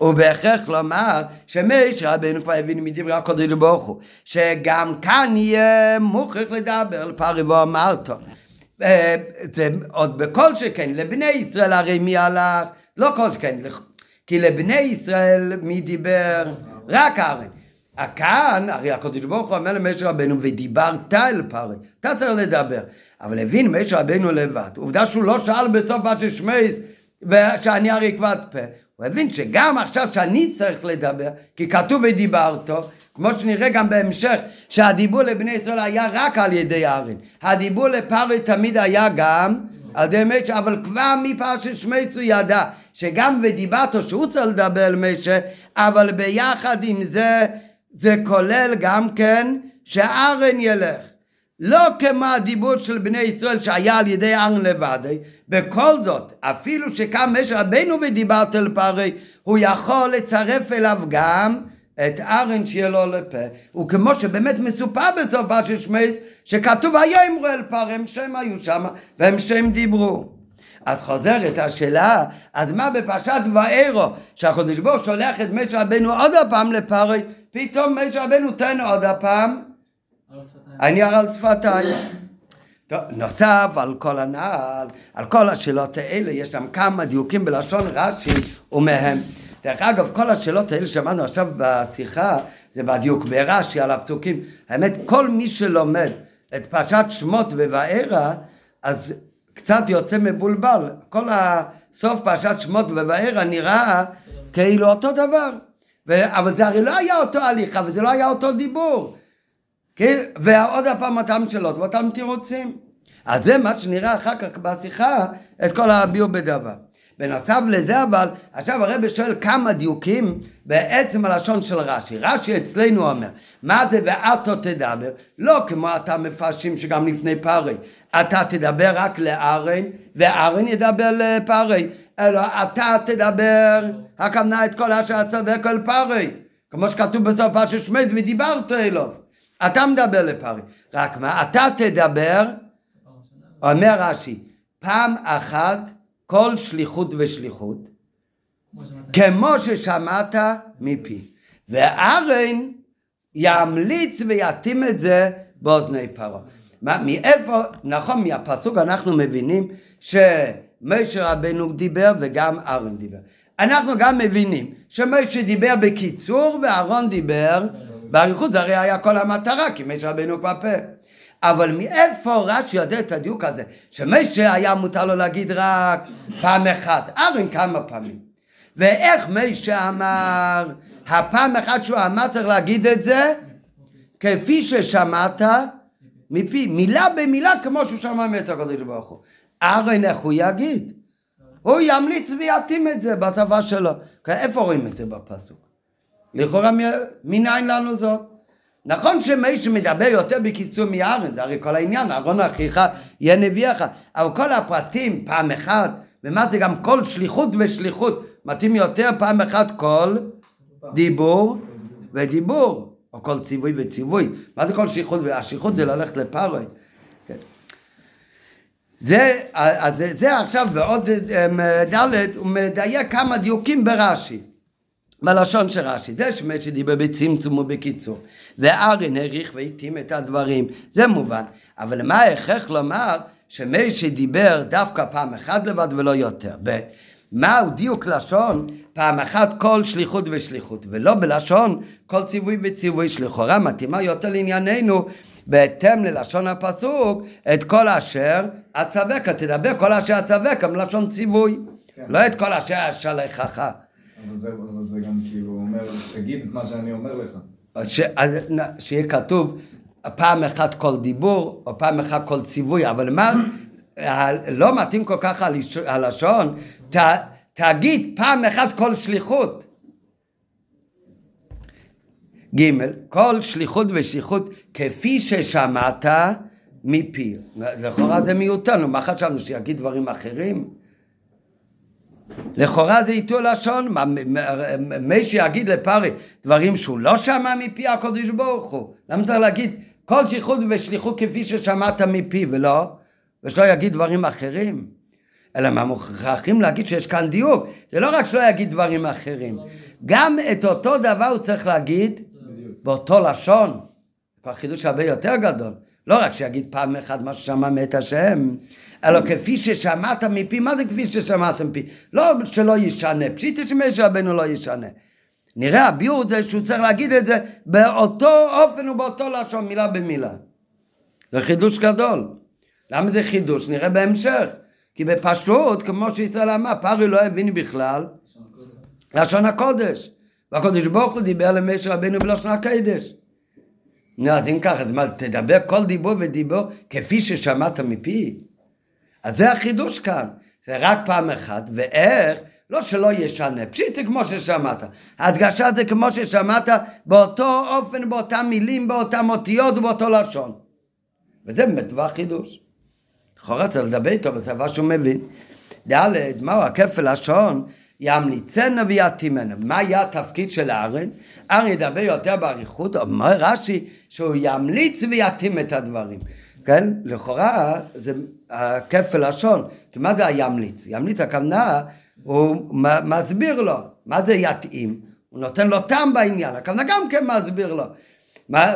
ובהכרח לומר שמשה רבנו כבר הבין מדברי הקודש ברוך הוא שגם כאן יהיה מוכרח לדבר על פרי ואמרתו זה עוד בכל שכן לבני ישראל הרי מי הלך לא כל שכן כי לבני ישראל מי דיבר? רק הארץ. כאן, הרי הקדוש ברוך הוא אומר למשה רבנו, ודיברת אל פרי, אתה צריך לדבר. אבל הבין משה רבנו לבד. עובדה שהוא לא שאל בסוף מה ששמייס, ושאני הרי כבד פה. הוא הבין שגם עכשיו שאני צריך לדבר, כי כתוב ודיברתו, כמו שנראה גם בהמשך, שהדיבור לבני ישראל היה רק על ידי הארץ. הדיבור לפרי תמיד היה גם על ידי משה, אבל כבר מפרשת הוא ידע שגם ודיברתו שהוא צריך לדבר אל משה, אבל ביחד עם זה, זה כולל גם כן שארן ילך. לא כמו הדיבור של בני ישראל שהיה על ידי ארן לבד, בכל זאת, אפילו שקם משה רבנו ודיברת אל פרי, הוא יכול לצרף אליו גם את ארן שיהיה לו לפה. וכמו שבאמת מסופר בסוף של שמייס, שכתוב היה אמרו אל פרי, הם שהם היו שם, והם שהם דיברו. אז חוזרת השאלה, אז מה בפרשת ואירו, שהקדוש ברוך שולח את משה רבנו עוד הפעם לפרי, פתאום משה רבנו תן עוד הפעם, אני על שפתיים. טוב, נוסף על כל הנעל, על כל השאלות האלה, יש שם כמה דיוקים בלשון רש"י ומהם. דרך אגב, כל השאלות האלה שמענו עכשיו בשיחה, זה בדיוק ברש"י על הפסוקים. האמת, כל מי שלומד את פרשת שמות ובערה, אז קצת יוצא מבולבל. כל הסוף פרשת שמות ובערה נראה כאילו אותו דבר. ו... אבל זה הרי לא היה אותו הליכה וזה לא היה אותו דיבור. כן? ועוד הפעם אותם שאלות ואותם תירוצים. אז זה מה שנראה אחר כך בשיחה את כל הביאו בדבר. בנוסף לזה אבל, עכשיו הרב שואל כמה דיוקים בעצם הלשון של רש"י. רש"י אצלנו אומר, מה זה ואתו תדבר? לא כמו אתה מפרשים שגם לפני פרי. אתה תדבר רק לארן, וארן ידבר לפרי. אלא אתה תדבר, הכוונה את כל אשר הצווה כל פרי. כמו שכתוב בסוף פרשת שמייס, ודיברת אליו. אתה מדבר לפרי. רק מה, אתה תדבר, אומר רש"י, פעם אחת כל שליחות ושליחות, כמו ששמעת מפי. וארן ימליץ ויתאים את זה באוזני פרעה. מאיפה, נכון, מהפסוק אנחנו מבינים שמשה רבנו דיבר וגם אהרון דיבר. אנחנו גם מבינים שמשה דיבר בקיצור ואהרון דיבר באריכות, זה הרי היה כל המטרה, כי משה רבנו כבר פה. אבל מאיפה רש"י יודע את הדיוק הזה? שמשה היה מותר לו להגיד רק פעם אחת, ארן כמה פעמים. ואיך משה אמר, הפעם אחת שהוא אמר צריך להגיד את זה כפי ששמעת מפי, מילה במילה כמו שהוא שמע מאת הקדוש ברוך הוא. ארן איך הוא יגיד? הוא ימליץ ויתאים את זה בשפה שלו. איפה רואים את זה בפסוק? לכאורה מניין לנו זאת? נכון שמי מדבר יותר בקיצור מארן, זה הרי כל העניין, אהרון אחיך יהיה נביאך, אבל כל הפרטים פעם אחת, ומה זה גם כל שליחות ושליחות, מתאים יותר פעם אחת כל דיבור ודיבור, או כל ציווי וציווי. מה זה כל שליחות? השליחות זה ללכת לפרוי. כן. זה, אז זה עכשיו בעוד אמ, ד' הוא מדייק כמה דיוקים ברש"י. בלשון של רש"י, זה שמש שדיבר בצמצום ובקיצור. וארין העריך והתאים את הדברים, זה מובן. אבל מה ההכרח לומר שמש שדיבר דווקא פעם אחת לבד ולא יותר? ב' מהו דיוק לשון פעם אחת כל שליחות ושליחות, ולא בלשון כל ציווי וציווי שלכאורה מתאימה יותר לענייננו בהתאם ללשון הפסוק את כל אשר אצווקה, תדבר כל אשר אצווקה מלשון ציווי, כן. לא את כל אשר אשלחך. אבל זה, אבל זה גם כאילו אומר, תגיד את מה שאני אומר לך. ש, שיהיה כתוב פעם אחת כל דיבור, או פעם אחת כל ציווי, אבל מה, לא מתאים כל כך הלשון, ת, תגיד פעם אחת כל שליחות. ג' כל שליחות ושליחות כפי ששמעת מפי. לכאורה זה מיותר, מה חשבנו שיגיד דברים אחרים? לכאורה זה איתו לשון, מי שיגיד לפרי דברים שהוא לא שמע מפי הקודש ברוך הוא. למה צריך להגיד כל שליחות ושליחות כפי ששמעת מפי ולא, ושלא יגיד דברים אחרים? אלא מה מוכרחים להגיד שיש כאן דיוק. זה לא רק שלא יגיד דברים אחרים, גם את אותו דבר הוא צריך להגיד באותו לשון. כבר חידוש הרבה יותר גדול. לא רק שיגיד פעם אחת מה ששמע מאת השם, אלא כפי ששמעת מפי, מה זה כפי ששמעת מפי? לא שלא ישנה, פשיטא שמשה רבנו לא ישנה. נראה הביאור זה שהוא צריך להגיד את זה באותו אופן ובאותו לשון, מילה במילה. זה חידוש גדול. למה זה חידוש? נראה בהמשך. כי בפשוט, כמו שישראל אמר, פרי לא הבין בכלל לשון הקודש. והקודש ברוך הוא דיבר למשה רבנו בלשון הקדש. נו, אז אם ככה, אז מה, תדבר כל דיבור ודיבור כפי ששמעת מפי. אז זה החידוש כאן, זה רק פעם אחת, ואיך? לא שלא ישנה, פשיטי כמו ששמעת. ההדגשה זה כמו ששמעת באותו אופן, באותם מילים, באותם אותיות ובאותו לשון. וזה באמת דבר חידוש. לכאורה צריך לדבר איתו בשפה שהוא מבין. ד', מהו הכפל לשון? ימליצנה ויתימנה. מה היה התפקיד של ארן? ארן ידבר יותר באריכות, אומר רש"י שהוא ימליץ ויתאים את הדברים. כן? לכאורה זה כפל לשון, כי מה זה הימליץ? ימליץ הכוונה, הוא מסביר לו, מה זה יתאים? הוא נותן לו טעם בעניין, הכוונה גם כן מסביר לו.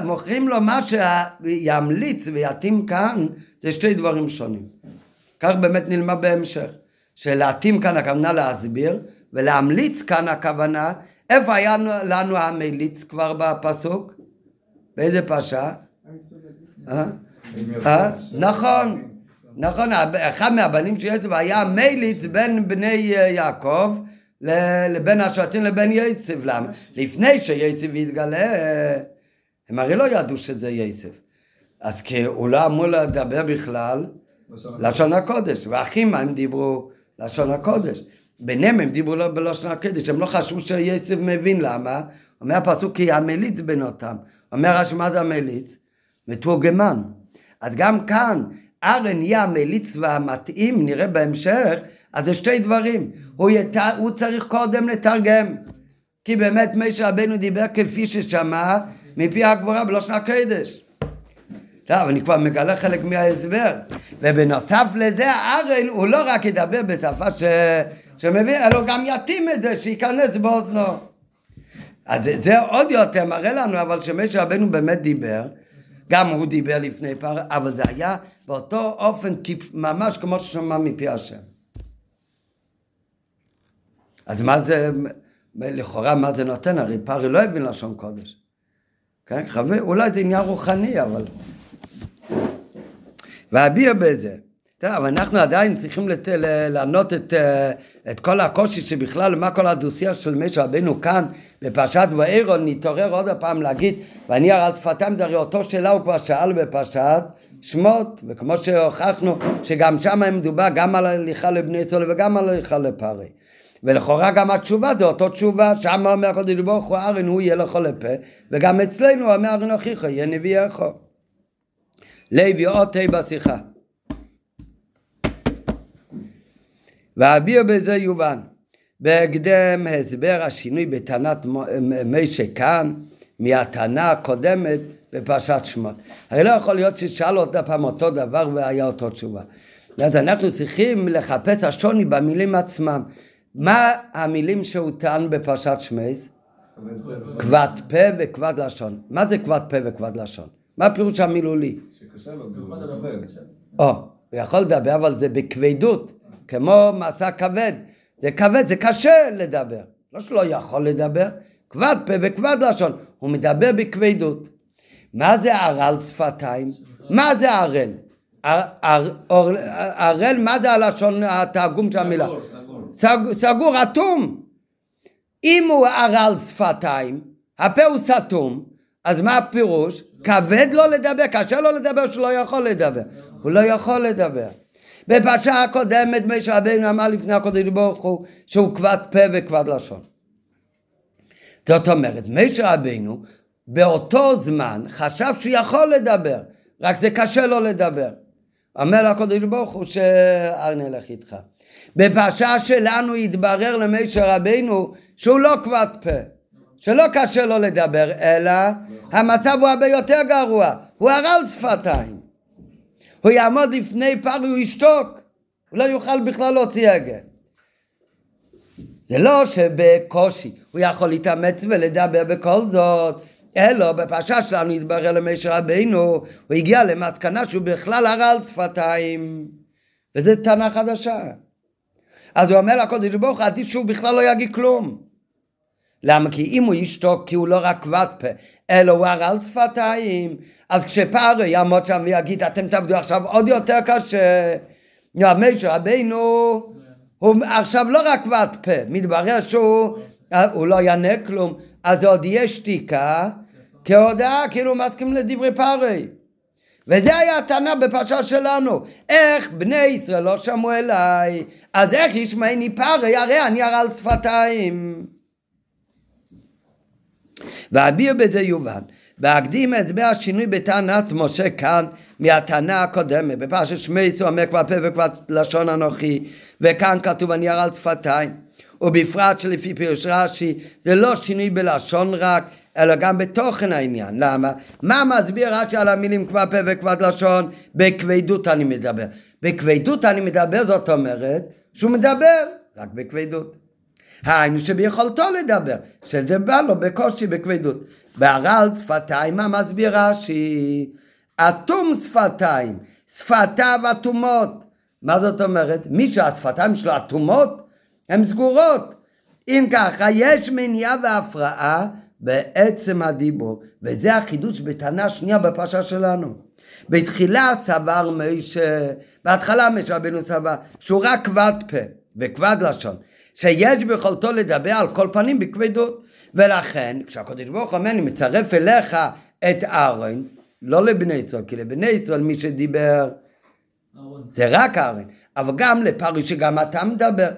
מוכרים לו מה שימליץ ויתאים כאן, זה שתי דברים שונים. כך באמת נלמד בהמשך. שלהתאים כאן הכוונה להסביר, ולהמליץ כאן הכוונה, איפה היה לנו המליץ כבר בפסוק? באיזה פרשה? אה? אה? נכון, נכון, אחד מהבנים של יצב היה מליץ בין בני יעקב לבין השבטים לבין יצב, למה? לפני שיצב יתגלה, הם הרי לא ידעו שזה יצב. אז כי הוא לא אמור לדבר בכלל לשון הקודש, והאחים הם דיברו לשון הקודש. ביניהם הם דיברו לא בלושן הקדש, הם לא חשבו שיצב מבין למה. אומר הפסוק כי המליץ בין אותם. אומר רש"י מה זה המליץ? מתורגמן. אז גם כאן ארן יהיה המליץ והמתאים, נראה בהמשך, אז זה שתי דברים. הוא, ית... הוא צריך קודם לתרגם. כי באמת משה רבנו דיבר כפי ששמע מפי הגבורה בלושן הקדש. טוב, אני כבר מגלה חלק מההסבר. ובנוסף לזה, ארן הוא לא רק ידבר בשפה ש... שמבין, אלא גם יתאים את זה, שייכנס באוזנו. אז זה, עוד יותר מראה לנו, אבל שמשה רבנו באמת דיבר, גם הוא דיבר לפני פר, אבל זה היה באותו אופן, ממש כמו ששמע מפי השם. אז מה זה, לכאורה מה זה נותן? הרי פרי לא הבין לשון קודש. כן, חבר, אולי זה עניין רוחני, אבל... ואביר בזה. אבל אנחנו עדיין צריכים לת... לענות את, אה, את כל הקושי שבכלל, מה כל הדו-שיח של משה רבנו כאן בפרשת ואירון, נתעורר עוד פעם להגיד, ואני על שפתיים, זה הרי אותו שאלה הוא כבר שאל בפרשת שמות, וכמו שהוכחנו, שגם שם מדובר גם על הליכה לבני ישראל וגם על הליכה לפרי. ולכאורה גם התשובה זה אותו תשובה, שם אומר הקודש ברוך הוא ארן הוא יהיה לכל לפה, וגם אצלנו אומר ארן הוכיחו יהיה נביא איכו. לוי אות בשיחה. ואביר בזה יובן. בהקדם הסבר השינוי בטענת משה כאן מהטענה הקודמת בפרשת שמות. הרי לא יכול להיות ששאל עוד פעם אותו דבר והיה אותו תשובה. אז אנחנו צריכים לחפש השוני במילים עצמם. מה המילים שהוא טען בפרשת שמייס? כבד פה וכבד לשון. מה זה כבד פה וכבד לשון? מה הפירוש המילולי? שקשה לו, לדבר. או, הוא יכול לדבר, אבל זה בכבדות, כמו מסע כבד. זה כבד, זה קשה לדבר. לא שלא יכול לדבר, כבד פה וכבד לשון. הוא מדבר בכבדות. מה זה ערל שפתיים? מה זה ערל? ערל, מה זה הלשון, התרגום של המילה? סגור, אטום. אם הוא ערל שפתיים, הפה הוא סתום, אז מה הפירוש? כבד לו לדבר, קשה לו לדבר שהוא לא יכול לדבר. הוא לא יכול לדבר. בפרשה הקודמת משה רבינו אמר לפני הקודש ברוך הוא שהוא כבד פה וכבד לשון. זאת אומרת, משה רבינו באותו זמן חשב שהוא יכול לדבר, רק זה קשה לו לדבר. אומר לקודש ברוך הוא שאל נלך איתך. בפרשה שלנו התברר למשה רבינו שהוא לא כבד פה, שלא קשה לו לדבר, אלא המצב הוא הרבה יותר גרוע, הוא הרל שפתיים. הוא יעמוד לפני פר הוא ישתוק, הוא לא יוכל בכלל להוציא הגה. זה לא שבקושי הוא יכול להתאמץ ולדבר בכל זאת, אלא בפרשה שלנו התברר למשה רבינו, הוא הגיע למסקנה שהוא בכלל הרל שפתיים, וזו טענה חדשה. אז הוא אומר לקודש ברוך הוא, עדיף שהוא בכלל לא יגיד כלום. למה? כי אם הוא ישתוק, כי הוא לא רק כבד פה, אלא הוא הרל שפתיים, אז כשפארו יעמוד שם ויגיד, אתם תעבדו עכשיו עוד יותר קשה, משה רבינו, הוא עכשיו לא רק כבד פה, מתברר שהוא הוא לא יענה כלום, אז עוד יש שתיקה, כהודעה, כאילו הוא מסכים לדברי פארי. וזה היה הטענה בפרשה שלנו. איך בני ישראל לא שמעו אליי, אז איך ישמעני פרי, הרי אני הרל שפתיים. ואביר בזה יובן. והקדים הסבר השינוי בטענת משה כאן מהטענה הקודמת. בפרשת שמייס הוא אומר כבר פה וכבר לשון אנוכי, וכאן כתוב אני הרל שפתיים. ובפרט שלפי פירוש רש"י זה לא שינוי בלשון רק, אלא גם בתוכן העניין. למה? מה מסביר רש"י על המילים כבד פה וכבד לשון? בכבדות אני מדבר. בכבדות אני מדבר זאת אומרת שהוא מדבר רק בכבדות. היינו שביכולתו לדבר, שזה בא לו בקושי בכבדות. בהר"ל שפתיים, מה מסביר רש"י? אטום שפתיים, שפתיו אטומות. מה זאת אומרת? מי שהשפתיים שלו אטומות, הן סגורות. אם ככה, יש מניעה והפרעה בעצם הדיבור, וזה החידוש בטענה שנייה בפרשה שלנו. בתחילה סבר משה, בהתחלה משה רבנו סבר, שהוא רק כבד פה וכבד לשון, שיש ביכולתו לדבר על כל פנים בכבדות. ולכן, כשהקדוש ברוך הוא אומר, אני מצרף אליך את אהרון, לא לבני ישראל, כי לבני ישראל מי שדיבר זה רק אהרון, אבל גם לפרי שגם אתה מדבר,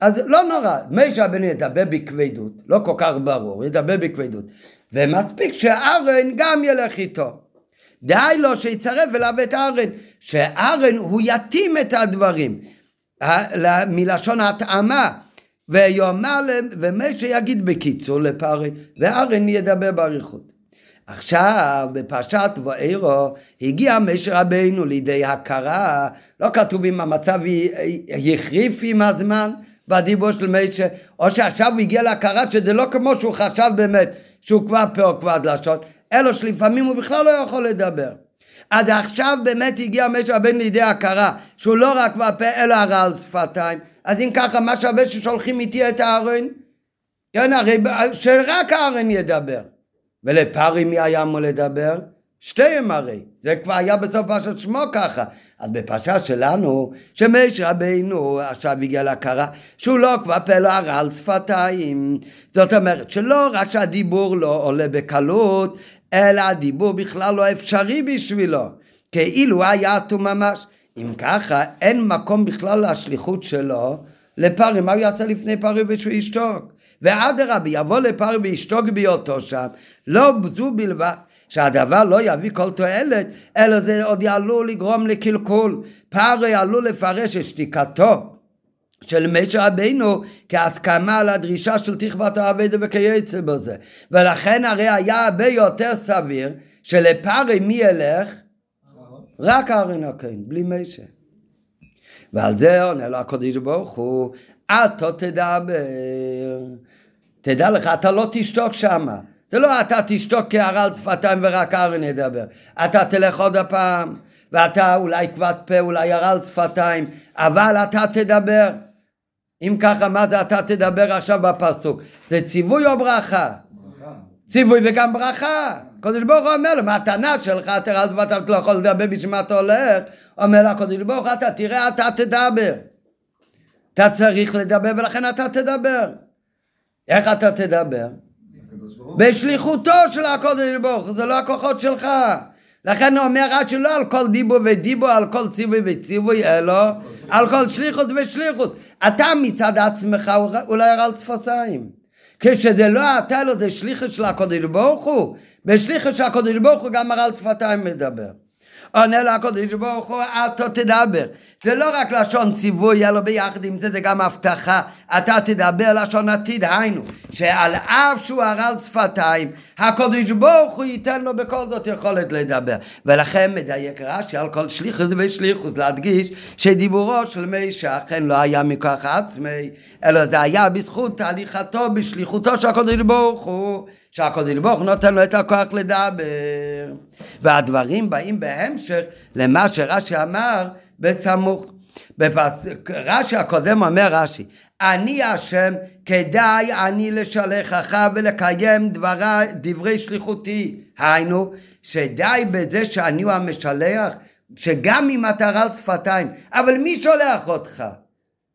אז לא נורא, משה רבנו ידבר בכבדות, לא כל כך ברור, ידבר בכבדות. ומספיק שארן גם ילך איתו. די לו שיצרף אליו את ארן, שארן הוא יתאים את הדברים, מלשון התאמה, ויאמר להם, ומשה יגיד בקיצור לפרי, וארן ידבר באריכות. עכשיו בפרשת ואירו הגיע משה רבינו לידי הכרה, לא כתוב אם המצב החריף עם הזמן בדיבור של משה, או שעכשיו הוא הגיע להכרה שזה לא כמו שהוא חשב באמת שהוא כבר פה או כבר לשון, אלא שלפעמים הוא בכלל לא יכול לדבר. אז עכשיו באמת הגיע משה רבינו לידי הכרה שהוא לא רק כבר פה אלא הרע על שפתיים, אז אם ככה מה שווה ששולחים איתי את הארון? כן, הרי שרק הארון ידבר. ולפרי מי היה אמור לדבר? שתיהם הרי, זה כבר היה בסוף פרשת שמו ככה. אז בפרשה שלנו, שמש רבינו עכשיו הגיע להכרה שהוא לא כבר פלא הרע על שפתיים. זאת אומרת שלא רק שהדיבור לא עולה בקלות, אלא הדיבור בכלל לא אפשרי בשבילו. כאילו היה אטום ממש. אם ככה, אין מקום בכלל לשליחות שלו לפרי. מה הוא יעשה לפני פרי ושהוא ישתוק? ואדרבה, יבוא לפרי וישתוק בהיותו שם, לא זו בלבד. שהדבר לא יביא כל תועלת, אלא זה עוד עלול לגרום לקלקול. פרי עלול לפרש את שתיקתו של משה רבינו כהסכמה על הדרישה של תכבת העבדה וכיוצא בזה. ולכן הרי היה הרבה יותר סביר שלפרי מי ילך? רק ארן הכהן, בלי משה. ועל זה עונה לו הקדוש ברוך הוא, אתה תדבר. תדע לך, אתה לא תשתוק שמה. זה לא אתה תשתוק כהערה על שפתיים ורק ארן ידבר. אתה תלך עוד הפעם, ואתה אולי כבד פה, אולי הערה על שפתיים, אבל אתה תדבר. אם ככה, מה זה אתה תדבר עכשיו בפסוק? זה ציווי או ברכה? ציווי וגם ברכה. הקדוש ברוך הוא אומר לו, מתנה שלך, תראה אז ואתה לא יכול לדבר בשביל מה אתה הולך. אומר הקדוש ברוך אתה תראה, אתה תדבר. אתה צריך לדבר ולכן אתה תדבר. איך אתה תדבר? בשליחותו של הקודש ברוך זה לא הכוחות שלך. לכן הוא אומר רש"י לא על כל דיבו ודיבו, על כל ציווי וציווי, אלא על כל שליחות ושליחות. אתה מצד עצמך אולי על שפתיים. כשזה לא אתה, אלא זה שליחות של הקודש ברוך הוא. בשליחות של הקודש ברוך הוא גם על שפתיים מדבר. עונה לו הקודש ברוך הוא, אתה תדבר. זה לא רק לשון ציווי, אלא ביחד עם זה, זה גם הבטחה. אתה תדבר לשון עתיד, היינו, שעל אף שהוא הרל שפתיים, הקודש ברוך הוא ייתן לו בכל זאת יכולת לדבר. ולכן מדייק רש"י על כל שליחוס ושליחוס, להדגיש שדיבורו של מישה אכן לא היה מכוח עצמי, אלא זה היה בזכות הליכתו, בשליחותו של הקודש ברוך הוא. שהקודש ברוך נותן לו את הכוח לדבר. והדברים באים בהמשך למה שרש"י אמר בסמוך. רש"י הקודם אומר רש"י, אני השם, כדאי אני לשלחך ולקיים דברי, דברי שליחותי. היינו, שדי בזה שאני הוא המשלח, שגם אם אתה רל שפתיים, אבל מי שולח אותך?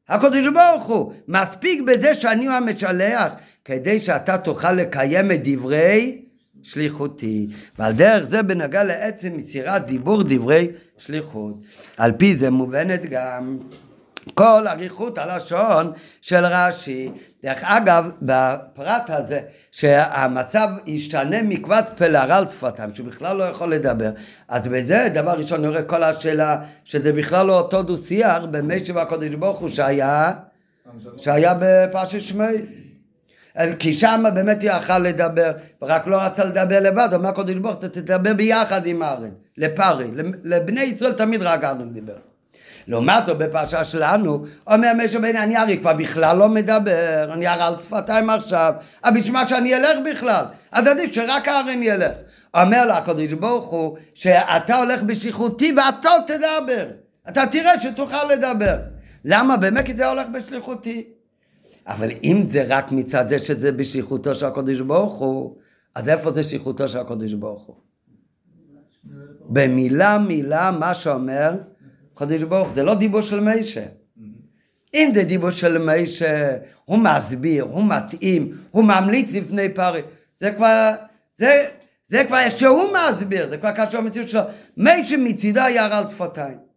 הקדוש ברוך הוא. מספיק בזה שאני הוא המשלח, כדי שאתה תוכל לקיים את דברי שליחותי. ועל דרך זה בנגע לעצם יצירת דיבור דברי שליחות. על פי זה מובנת גם כל אריכות הלשון של רש"י. דרך אגב, בפרט הזה, שהמצב ישתנה מכבד פה לרל שפתיים, שבכלל לא יכול לדבר, אז בזה דבר ראשון נראה כל השאלה, שזה בכלל לא אותו דו-שיח במשך הקודש ברוך הוא שהיה, שהיה בפרשת שמייס. כי שם באמת יכל לדבר, ורק לא רצה לדבר לבד, אומר הקודש ברוך הוא, תדבר ביחד עם ארן, לפרי, לבני ישראל תמיד רק ארן דיבר. לעומת זאת בפרשה שלנו, אומר משה בן אני הרי כבר בכלל לא מדבר, אני על שפתיים עכשיו, אבל בשביל מה שאני אלך בכלל, אז עדיף שרק הארן ילך. אומר לה הקדוש ברוך הוא, שאתה הולך בשליחותי ואתה תדבר, אתה תראה שתוכל לדבר. למה? באמת כי זה הולך בשליחותי. אבל אם זה רק מצד זה שזה בשליחותו של הקדוש ברוך הוא, אז איפה זה שליחותו של הקדוש ברוך הוא? במילה מילה מה שאומר קדוש ברוך זה לא דיבור של מישה. אם זה דיבור של מישה, הוא מסביר, הוא מתאים, הוא ממליץ לפני פרי, זה כבר, זה, זה כבר שהוא מסביר, זה כבר קשור למציאות שלו. מישה מצידו היה על שפתיים.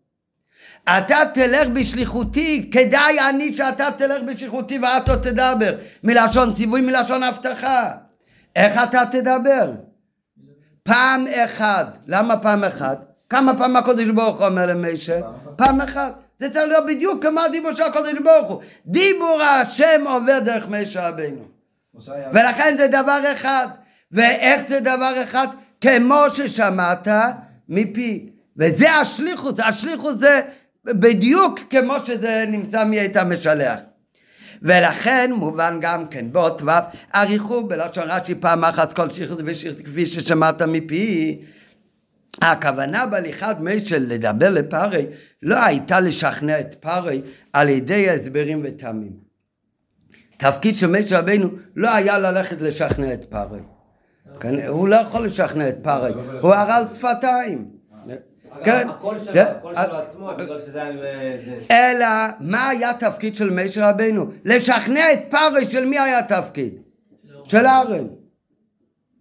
אתה תלך בשליחותי, כדאי אני שאתה תלך בשליחותי ואתו תדבר. מלשון ציווי, מלשון הבטחה. איך אתה תדבר? פעם אחת. למה פעם אחת? כמה פעמים הקודש ברוך הוא אומר למשה? פעם אחת. זה צריך להיות בדיוק כמו הדיבור של הקודש ברוך הוא. דיבור השם עובר דרך משה רבינו. ולכן זה דבר אחד. ואיך זה דבר אחד? כמו ששמעת מפי. וזה השליחות, השליחות זה בדיוק כמו שזה נמצא מי היית משלח. ולכן מובן גם כן באות ו' אריכו בלשון רש"י פעם אחת כל שליחות ושליחות כפי ששמעת מפי הכוונה בהליכת מישל לדבר לפרי לא הייתה לשכנע את פרי על ידי הסברים וטעמים. תפקיד של מישל רבינו לא היה ללכת לשכנע את פרי. כן, הוא לא יכול לשכנע את פרי, הוא הרל שפתיים. כן. הקול שלו, הקול שלו עצמו, בגלל שזה היה... זה- אלא מה היה התפקיד של מישר רבינו? לשכנע את פרי של מי היה התפקיד? של אהרן.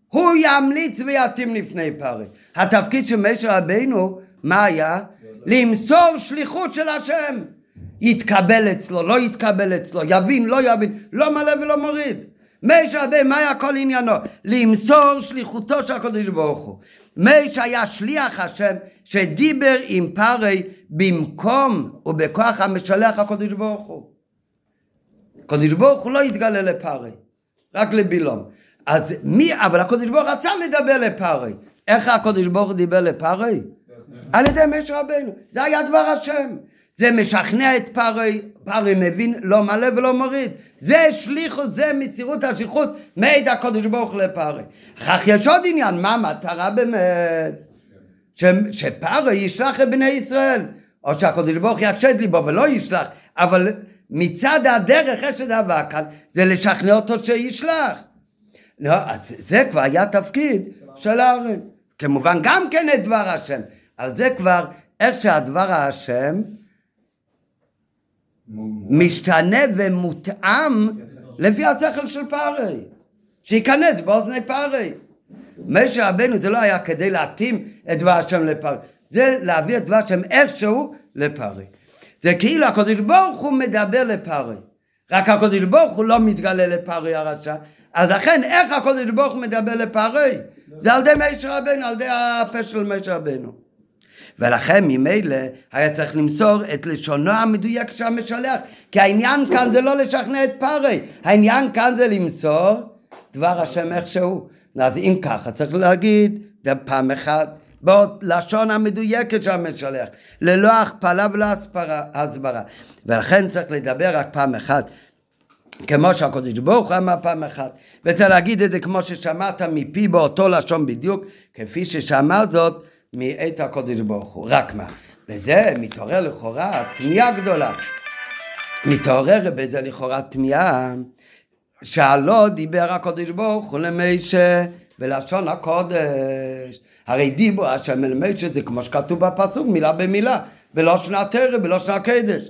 הוא ימליץ ויתאים לפני פרי. התפקיד של מישר רבינו, מה היה? למסור שליחות של השם. יתקבל אצלו, לא יתקבל אצלו, יבין, לא יבין, לא מלא ולא מוריד. מישר רבינו, מה היה כל עניינו? למסור שליחותו של הקדוש ברוך הוא. מישר היה שליח השם שדיבר עם פרי במקום ובכוח המשלח הקדוש ברוך הוא. הקדוש ברוך הוא לא התגלה לפרי, רק לבילום. אז מי, אבל הקדוש ברוך רצה לדבר לפרי. איך הקדוש ברוך דיבר לפרי? על ידי משה רבנו. זה היה דבר השם. זה משכנע את פרי, פרי מבין לא מלא ולא מוריד. זה שליחות, זה מסירות השליחות, מעיד הקדוש ברוך הוא לפרי. אך יש עוד עניין, מה המטרה באמת? ש- ישלח את בני ישראל, או שהקדוש ברוך יקשד ליבו ולא ישלח, אבל מצד הדרך, איך שדבר כאן, זה לשכנע אותו שישלח. לא, אז זה כבר היה תפקיד של הארן. כמובן גם כן את דבר השם, אבל זה כבר איך שהדבר השם משתנה ומותאם לפי השכל של פרעה. שייכנס באוזני פרעה. משה רבנו זה לא היה כדי להתאים את דבר השם לפרעה, זה להביא את דבר השם איכשהו לפרעה. זה כאילו הקדוש ברוך הוא מדבר לפרעה, רק הקדוש ברוך הוא לא מתגלה לפרעה הרשע, אז לכן איך הקדוש ברוך הוא מדבר לפרעה? זה על ידי משה רבנו, על ידי הפה של משה רבנו. ולכן ממילא היה צריך למסור את לשונו המדויק של המשלח, כי העניין כאן זה לא לשכנע את פרעה, העניין כאן זה למסור דבר השם איכשהו. אז אם ככה צריך להגיד, זה פעם אחת, בלשון המדויקת של המשלח, ללא הכפלה ולא הסברה. ולכן צריך לדבר רק פעם אחת. כמו שהקדוש ברוך הוא אמר פעם אחת, וצריך להגיד את זה כמו ששמעת מפי באותו לשון בדיוק, כפי ששמע זאת מאת הקדוש ברוך הוא. רק מה? בזה מתעורר לכאורה תמיהה גדולה. מתעורר בזה לכאורה תמיהה, שהלא דיבר הקדוש ברוך הוא למשה בלשון הקודש. הרי דיבור השם אל משה זה כמו שכתוב בפסוק, מילה במילה, בלשון התרא, בלשון הקדש.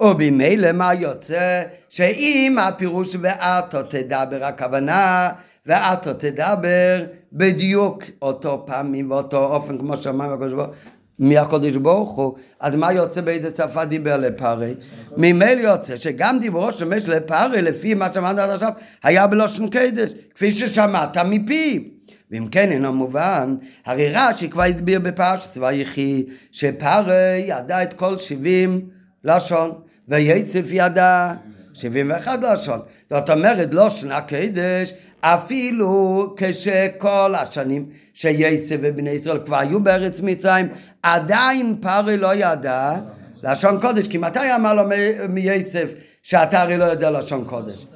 ובמילא מה יוצא? שאם הפירוש ואתו תדבר, הכוונה ואתו תדבר בדיוק אותו פעמים ואותו אופן כמו שאמרנו הקדוש ברוך הוא. מהקדוש ברוך הוא, אז מה יוצא באיזה שפה דיבר לפרי? ממילא יוצא שגם דיבורו של מש לפרי, לפי מה שאמרנו עד עכשיו, היה בלושן קדש, כפי ששמעת מפי. ואם כן אינו מובן, הרי רש"י כבר הסביר בפרשת ויחי, שפרי ידע את כל שבעים לשון, ויצף ידע שבעים ואחד לשון. זאת אומרת, לא שנה קדש, אפילו כשכל השנים שיצף ובני ישראל כבר היו בארץ מצרים, עדיין פרי לא ידע לשון קודש. כי מתי אמר לו מ- מיצף שאתה הרי לא יודע לשון קודש?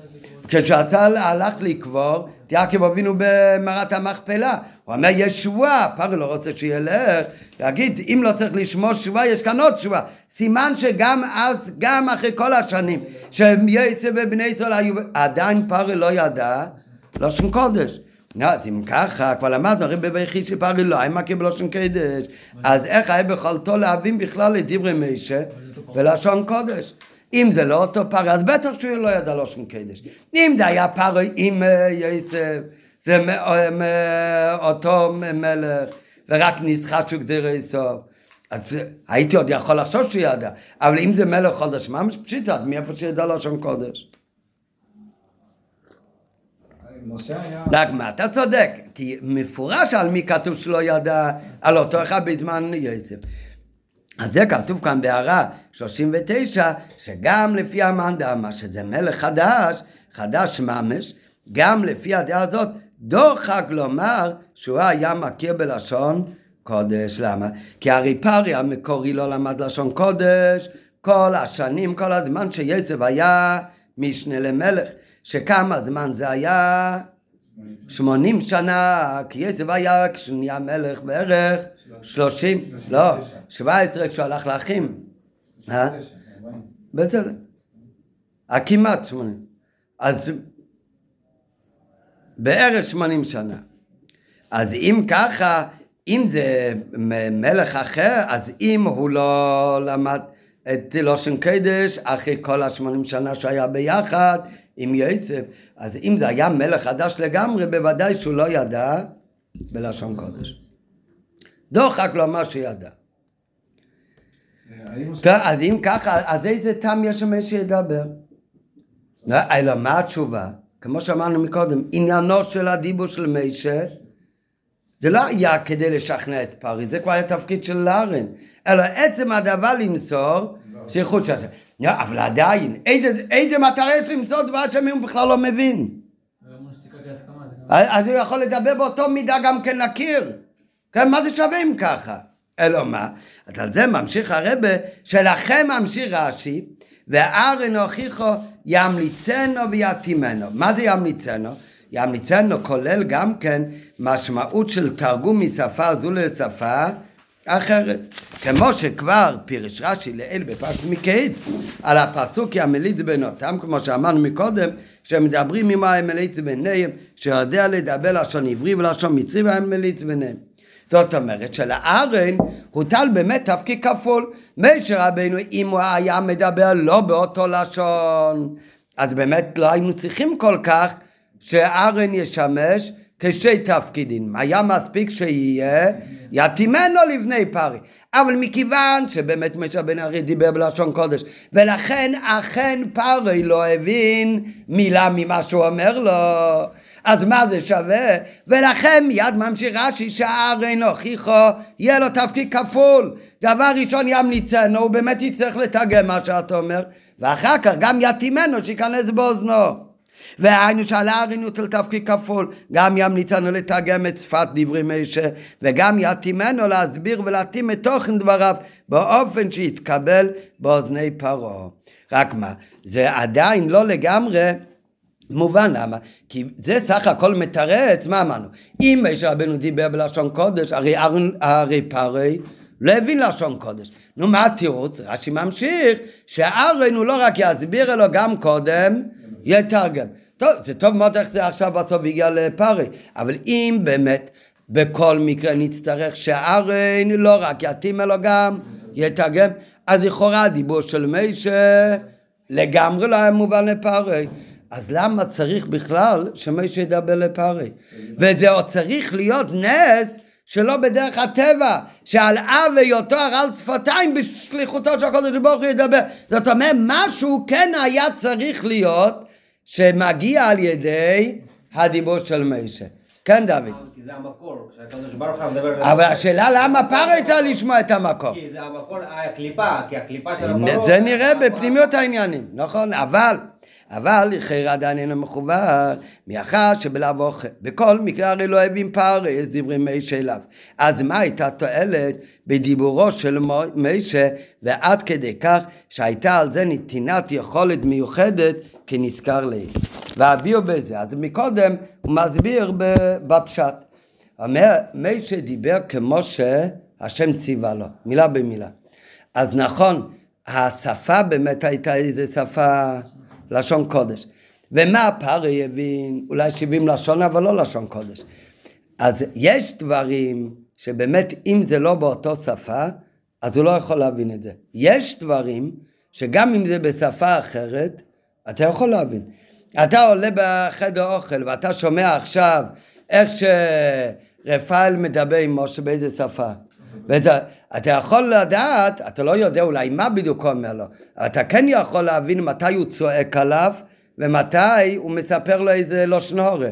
כשאתה הלך לקבור, יעקב אבינו במערת המכפלה, הוא אומר יש שבועה, פרי לא רוצה שילך, יגיד אם לא צריך לשמור שבועה יש כאן עוד שבועה, סימן שגם אז, גם אחרי כל השנים שיצא ובני ישראל היו, עדיין פרי לא ידע לשון קודש. נו, אז אם ככה, כבר למדנו, הרי בבכי שפרי לא היה מכיר בלשון קודש, אז איך היה ביכולתו להבין בכלל את דברי משה בלשון קודש? אם זה לא אותו פרי, אז בטח שהוא לא ידע לשון קודש. אם זה היה פרי עם אה, יוסף, זה מ- אה, אותו מלך, ורק נסחט שהוא גזיר סוף. אז הייתי עוד יכול לחשוב שהוא ידע, אבל אם זה מלך חודש ממש פשיטה, אז מאיפה שידע לשון קודש? רק מה, אתה צודק, כי מפורש על מי כתוב שלא ידע, על אותו אחד בזמן יוסף. אז זה כתוב כאן בהערה 39, שגם לפי המאן דאמר שזה מלך חדש, חדש ממש, גם לפי הדעה הזאת, דוחק לומר שהוא היה מכיר בלשון קודש. למה? כי הרי פרי המקורי לא למד לשון קודש כל השנים, כל הזמן שיוסף היה משנה למלך. שכמה זמן זה היה? 80 שנה, כי יוסף היה כשהוא נהיה מלך בערך 30, לא, 17 כשהוא הלך לאחים. אה? בסדר. אה, כמעט 80. אז בערך 80 שנה. אז אם ככה, אם זה מלך אחר, אז אם הוא לא למד את לושן קדש אחרי כל השמונים שנה שהיה ביחד עם יוסף, אז אם זה היה מלך חדש לגמרי, בוודאי שהוא לא ידע בלשון קודש. דוחק לו מה שידע. אז אם ככה, אז איזה טעם יש שם שידבר? לא, אלא מה התשובה? כמו שאמרנו מקודם, עניינו של הדיבור של מישה, זה לא היה כדי לשכנע את פרי, זה כבר היה תפקיד של לארן, אלא עצם הדבר למסור, שייכות של השם. לא, אבל עדיין, איזה, איזה מטרה יש למסור דבר אם הוא בכלל לא מבין? אז הוא יכול לדבר באותו מידה גם כן להכיר. כן, מה זה שווה אם ככה? אלא מה? אז על זה ממשיך הרבה, שלכם ממשיך רש"י, וארן הוכיחו ימליצנו ויתימנו. מה זה ימליצנו? ימליצנו כולל גם כן משמעות של תרגום משפה זו לשפה אחרת. כמו שכבר פירש רש"י לעיל בפרשת מקץ על הפסוק ימליץ בנותם, כמו שאמרנו מקודם, כשמדברים עם המליץ ביניהם, שיודע לדבר לשון עברי ולשון מצרי והמליץ ביניהם. זאת אומרת שלארן הוטל באמת תפקיד כפול. משה רבנו אם הוא היה מדבר לא באותו לשון, אז באמת לא היינו צריכים כל כך שארן ישמש כשתי תפקידים. היה מספיק שיהיה יתימנו לבני פרי. אבל מכיוון שבאמת משה בן ארי דיבר בלשון קודש, ולכן אכן פרי לא הבין מילה ממה שהוא אומר לו, אז מה זה שווה? ולכן מיד ממשיך רש"י שהארן הוכיחו, יהיה לו תפקיד כפול. דבר ראשון ימליצנו, הוא באמת יצטרך לתרגם מה שאתה אומר, ואחר כך גם יתימנו שייכנס באוזנו. והיינו שעל הארן יוטל תפקיד כפול, גם ימליצנו לתרגם את שפת דברי משה, וגם יתימנו להסביר ולהתאים את תוכן דבריו באופן שיתקבל באוזני פרעה. רק מה, זה עדיין לא לגמרי מובן למה? כי זה סך הכל מתרץ, מה אמרנו? אם משה רבנו דיבר בלשון קודש, הרי, הרי פרי לא הבין לשון קודש. נו, מה התירוץ? רש"י ממשיך, שארן הוא לא רק יסביר, אלא גם קודם יתרגם. טוב, זה טוב מאוד איך זה עכשיו בסוף הגיע לפרי, אבל אם באמת בכל מקרה נצטרך שארן לא רק יתאים, אלא גם יתרגם, אז לכאורה הדיבור של משה לגמרי לא היה מובן לפרי. אז למה צריך בכלל שמשה ידבר לפרי? וזה עוד צריך להיות נס שלא בדרך הטבע, שעל אב היותו הרעל שפתיים בשליחותו של הקודש ברוך הוא ידבר. זאת אומרת, משהו כן היה צריך להיות שמגיע על ידי הדיבור של משה. כן, דוד. כי זה המקור, כשהקדוש ברוך הוא מדבר... אבל השאלה למה פרי צריך לשמוע את המקור? כי זה המקור, הקליפה, כי הקליפה של הפרות... זה נראה בפנימיות העניינים, נכון? אבל, אבל לכאורה עדיין אינו מחובר, מאחר שבלאו אוכל. בכל מקרה הרי לא הבין יש דברי משה אליו. אז מה הייתה תועלת בדיבורו של משה, ועד כדי כך שהייתה על זה נתינת יכולת מיוחדת כנזכר לעיל. והביאו בזה. אז מקודם הוא מסביר בפשט. אומר, משה דיבר כמו שהשם ציווה לו, מילה במילה. אז נכון, השפה באמת הייתה איזה שפה לשון קודש. ומה פרי הבין? אולי 70 לשון, אבל לא לשון קודש. אז יש דברים שבאמת אם זה לא באותו שפה, אז הוא לא יכול להבין את זה. יש דברים שגם אם זה בשפה אחרת, אתה יכול להבין. אתה עולה בחדר אוכל ואתה שומע עכשיו איך שרפאל מדבר עם משה באיזה שפה. ואתה אתה יכול לדעת, אתה לא יודע אולי מה בדיוק הוא אומר לו, אבל אתה כן יכול להבין מתי הוא צועק עליו ומתי הוא מספר לו איזה שנורא.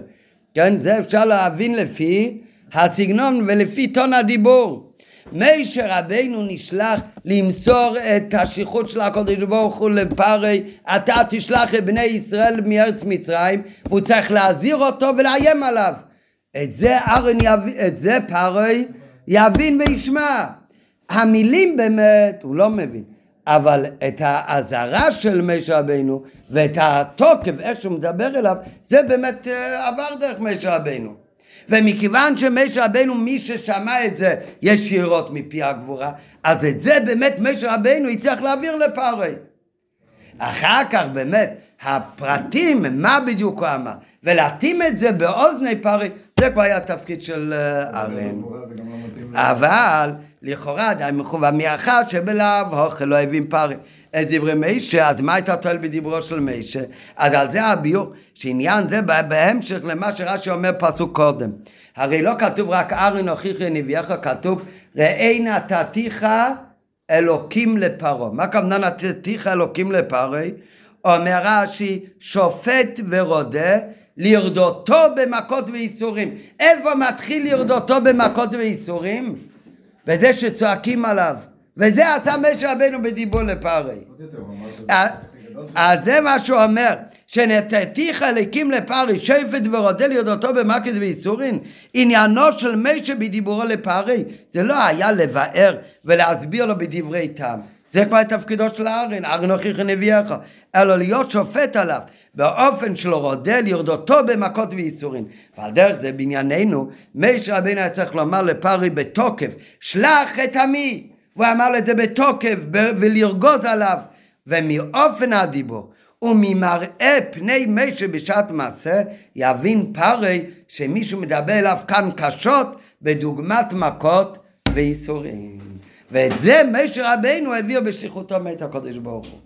כן, זה אפשר להבין לפי הסגנון ולפי טון הדיבור. מישר רבינו נשלח למסור את השליחות של הקודש ברוך הוא לפרי, אתה תשלח את בני ישראל מארץ מצרים, והוא צריך להזהיר אותו ולאיים עליו. את זה ארן יבין, את זה פרי יבין וישמע. המילים באמת, הוא לא מבין. אבל את האזהרה של משה רבינו ואת התוקף, איך שהוא מדבר אליו, זה באמת אה, עבר דרך משה רבינו. ומכיוון שמשה רבנו, מי ששמע את זה ישירות מפי הגבורה, אז את זה באמת משה רבנו הצליח להעביר לפרי. אחר כך באמת, הפרטים, מה בדיוק הוא אמר, ולהתאים את זה באוזני פרי, זה כבר היה תפקיד של אה, ארן. אבל לכאורה עדיין מכוון מאחר שבלאו אוכל לא הבין פרי. את דברי מישה, אז מה הייתה תועל בדיברו של מישה? אז על זה הביור, שעניין זה בהמשך למה שרש"י אומר פסוק קודם. הרי לא כתוב רק ארן הוכיחי נביאך, כתוב ראי נתתיך אלוקים לפרעה. מה הכוונה נתתיך אלוקים לפרעה? אומר רש"י, שופט ורודה לרדותו במכות וייסורים. איפה מתחיל לרדותו במכות וייסורים? בזה שצועקים עליו. וזה עשה משה רבנו בדיבור לפרי. אה, אז זה מה שהוא אומר, שנתתיך אליקים לפרי שפט ורודל יודותו במקד ואיסורין, עניינו של משה בדיבורו לפרי, זה לא היה לבאר ולהסביר לו בדברי טעם. זה כבר תפקידו של הארן, ארן הוכיח נביאך, אלא להיות שופט עליו, באופן של רודל ירדותו במכות ואיסורין. ועל דרך זה בענייננו, משה רבינו היה צריך לומר לפרי בתוקף, שלח את עמי, והוא אמר את זה בתוקף ולרגוז עליו. ומאופן הדיבור וממראה פני משה בשעת מעשה, יבין פרי שמישהו מדבר אליו כאן קשות בדוגמת מכות וייסורים. ואת זה משה רבינו העביר בשליחותו מאת הקודש ברוך הוא.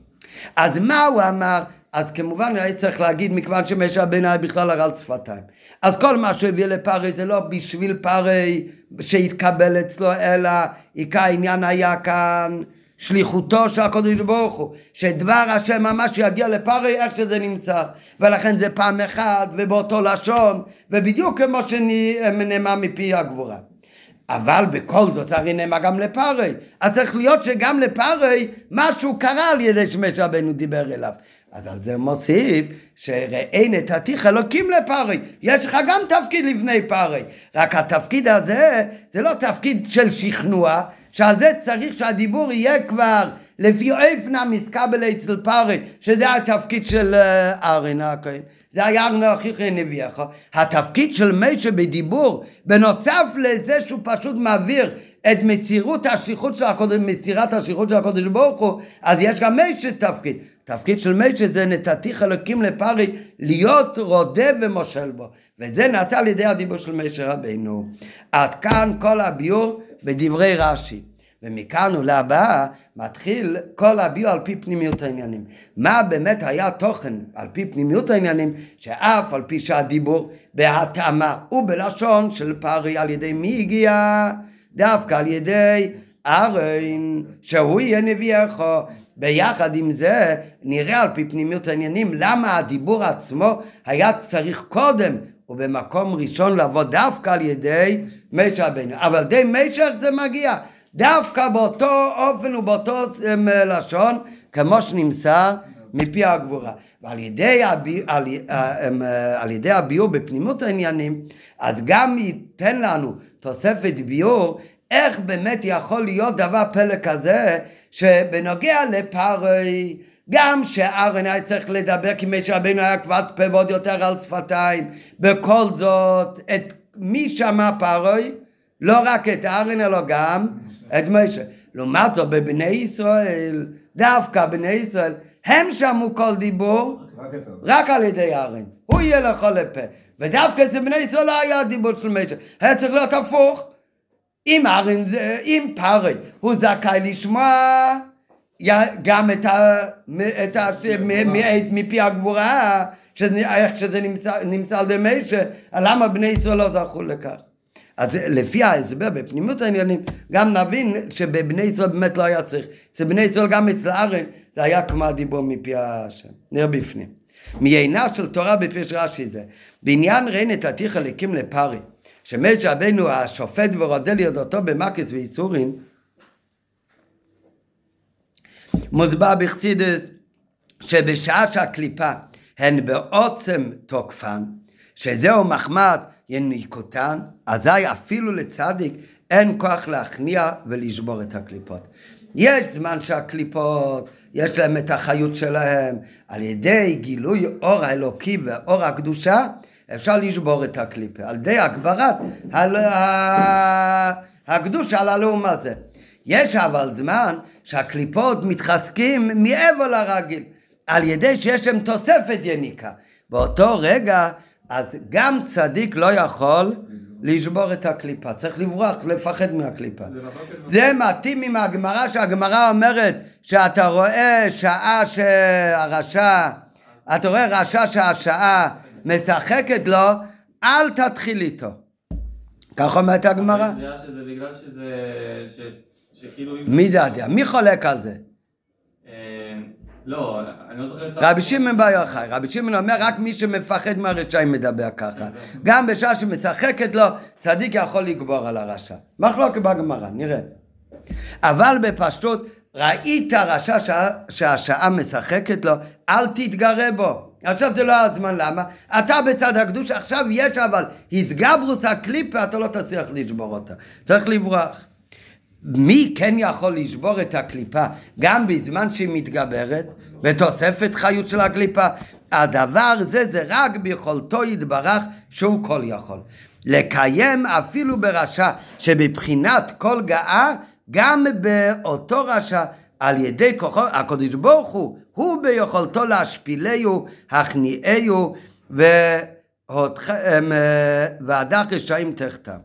אז מה הוא אמר? אז כמובן היה צריך להגיד מכיוון שמשה רבינו היה בכלל הרל שפתיים. אז כל מה שהוא הביא לפרי זה לא בשביל פרי שהתקבל אצלו אלא עיקר העניין היה כאן שליחותו של הקודש ברוך הוא, שדבר השם ממש יגיע לפרי איך שזה נמצא, ולכן זה פעם אחת ובאותו לשון, ובדיוק כמו שנאמר מפי הגבורה. אבל בכל זאת הרי נאמר גם לפרי, אז צריך להיות שגם לפרי משהו קרה על ידי שמש רבנו דיבר אליו. אז על זה מוסיף שראי נתתיך אלוקים לפרי, יש לך גם תפקיד לפני פרי, רק התפקיד הזה זה לא תפקיד של שכנוע, שעל זה צריך שהדיבור יהיה כבר לפי אופנה מסקבל אצל פרי, שזה התפקיד של אה, ארן הכהן. זה היה ארן אחיכי נביאך. התפקיד של משה בדיבור, בנוסף לזה שהוא פשוט מעביר את מסירות השליחות של הקודש, מסירת השליחות של הקודש ברוך הוא, אז יש גם משה תפקיד. תפקיד של משה זה נתתיך אלוקים לפרי להיות רודה ומושל בו. וזה נעשה על ידי הדיבור של משה רבינו. עד כאן כל הביור בדברי רש"י. ומכאן ולהבאה מתחיל כל הביור על פי פנימיות העניינים. מה באמת היה תוכן על פי פנימיות העניינים, שאף על פי שהדיבור בהתאמה ובלשון של פרי על ידי מי הגיע? דווקא על ידי ארן, שהוא יהיה נביאך. ביחד עם זה נראה על פי פנימיות העניינים למה הדיבור עצמו היה צריך קודם ובמקום ראשון לבוא דווקא על ידי משה רבנו. אבל די משה זה מגיע. דווקא באותו אופן ובאותו אמ, לשון כמו שנמסר מפי הגבורה. ועל ידי, הבי, על, אמ, על ידי הביור בפנימות העניינים, אז גם ייתן לנו תוספת ביור איך באמת יכול להיות דבר פלא כזה שבנוגע לפרי גם שארן היה צריך לדבר כי משה רבינו היה כבד פה ועוד יותר על שפתיים בכל זאת את מי שמע פרי? לא רק את ארן אלא גם את משה. לעומת זאת בבני ישראל דווקא בני ישראל הם שמעו כל דיבור רק על ידי ארן הוא יהיה לכל לפה. ודווקא אצל בני ישראל לא היה דיבור של משה היה צריך להיות הפוך. אם ארן, אם פרי הוא זכאי לשמוע גם את ה... את ה... מפי הגבורה, איך שזה נמצא, נמצא על ידי משה, למה בני ישראל לא זכו לכך? אז לפי ההסבר בפנימות העניינים, גם נבין שבבני ישראל באמת לא היה צריך. אצל בני ישראל, גם אצל ארן, זה היה כמו הדיבור מפי השם. נראה בפנים. מעיינה של תורה בפירוש רש"י זה. בעניין ראי נתתיך אליקים לפרי, שמשה רבנו השופט ורודה לידותו במקץ ואיסורין, מוסבר בחסידס שבשעה שהקליפה הן בעוצם תוקפן, שזהו מחמד יניקותן, אזי אפילו לצדיק אין כוח להכניע ולשבור את הקליפות. יש זמן שהקליפות, יש להם את החיות שלהם, על ידי גילוי אור האלוקי ואור הקדושה, אפשר לשבור את הקליפה, על ידי הגברת הקדושה על הלאום הזה. יש אבל זמן שהקליפות מתחזקים מעבר לרגיל, על ידי שיש להם תוספת יניקה. באותו רגע, אז גם צדיק לא יכול לשבור את הקליפה, צריך לברוח, לפחד מהקליפה. זה מתאים עם הגמרא, שהגמרא אומרת שאתה רואה שעה שהרשע, אתה רואה רשע שהשעה משחקת לו, אל תתחיל איתו. כך אומרת הגמרא. מי זה יודע? מי חולק על זה? לא, אני לא זוכר את רבי שמעון בר יוחאי, רבי שמעון אומר רק מי שמפחד מהרשעים מדבר ככה. גם בשעה שמשחקת לו, צדיק יכול לגבור על הרשע. מחלוקת בגמרא, נראה. אבל בפשטות, ראית רשע שהשעה משחקת לו, אל תתגרה בו. עכשיו זה לא הזמן, למה? אתה בצד הקדוש, עכשיו יש אבל הסגברוס הקליפה, אתה לא תצליח לשבור אותה. צריך לברוח. מי כן יכול לשבור את הקליפה גם בזמן שהיא מתגברת ותוספת חיות של הקליפה? הדבר הזה זה רק ביכולתו יתברך שהוא כל יכול. לקיים אפילו ברשע שבבחינת כל גאה גם באותו רשע על ידי כוחו, הקדוש ברוך הוא, הוא ביכולתו להשפילהו, הכניעהו והדח רשעים תחתם.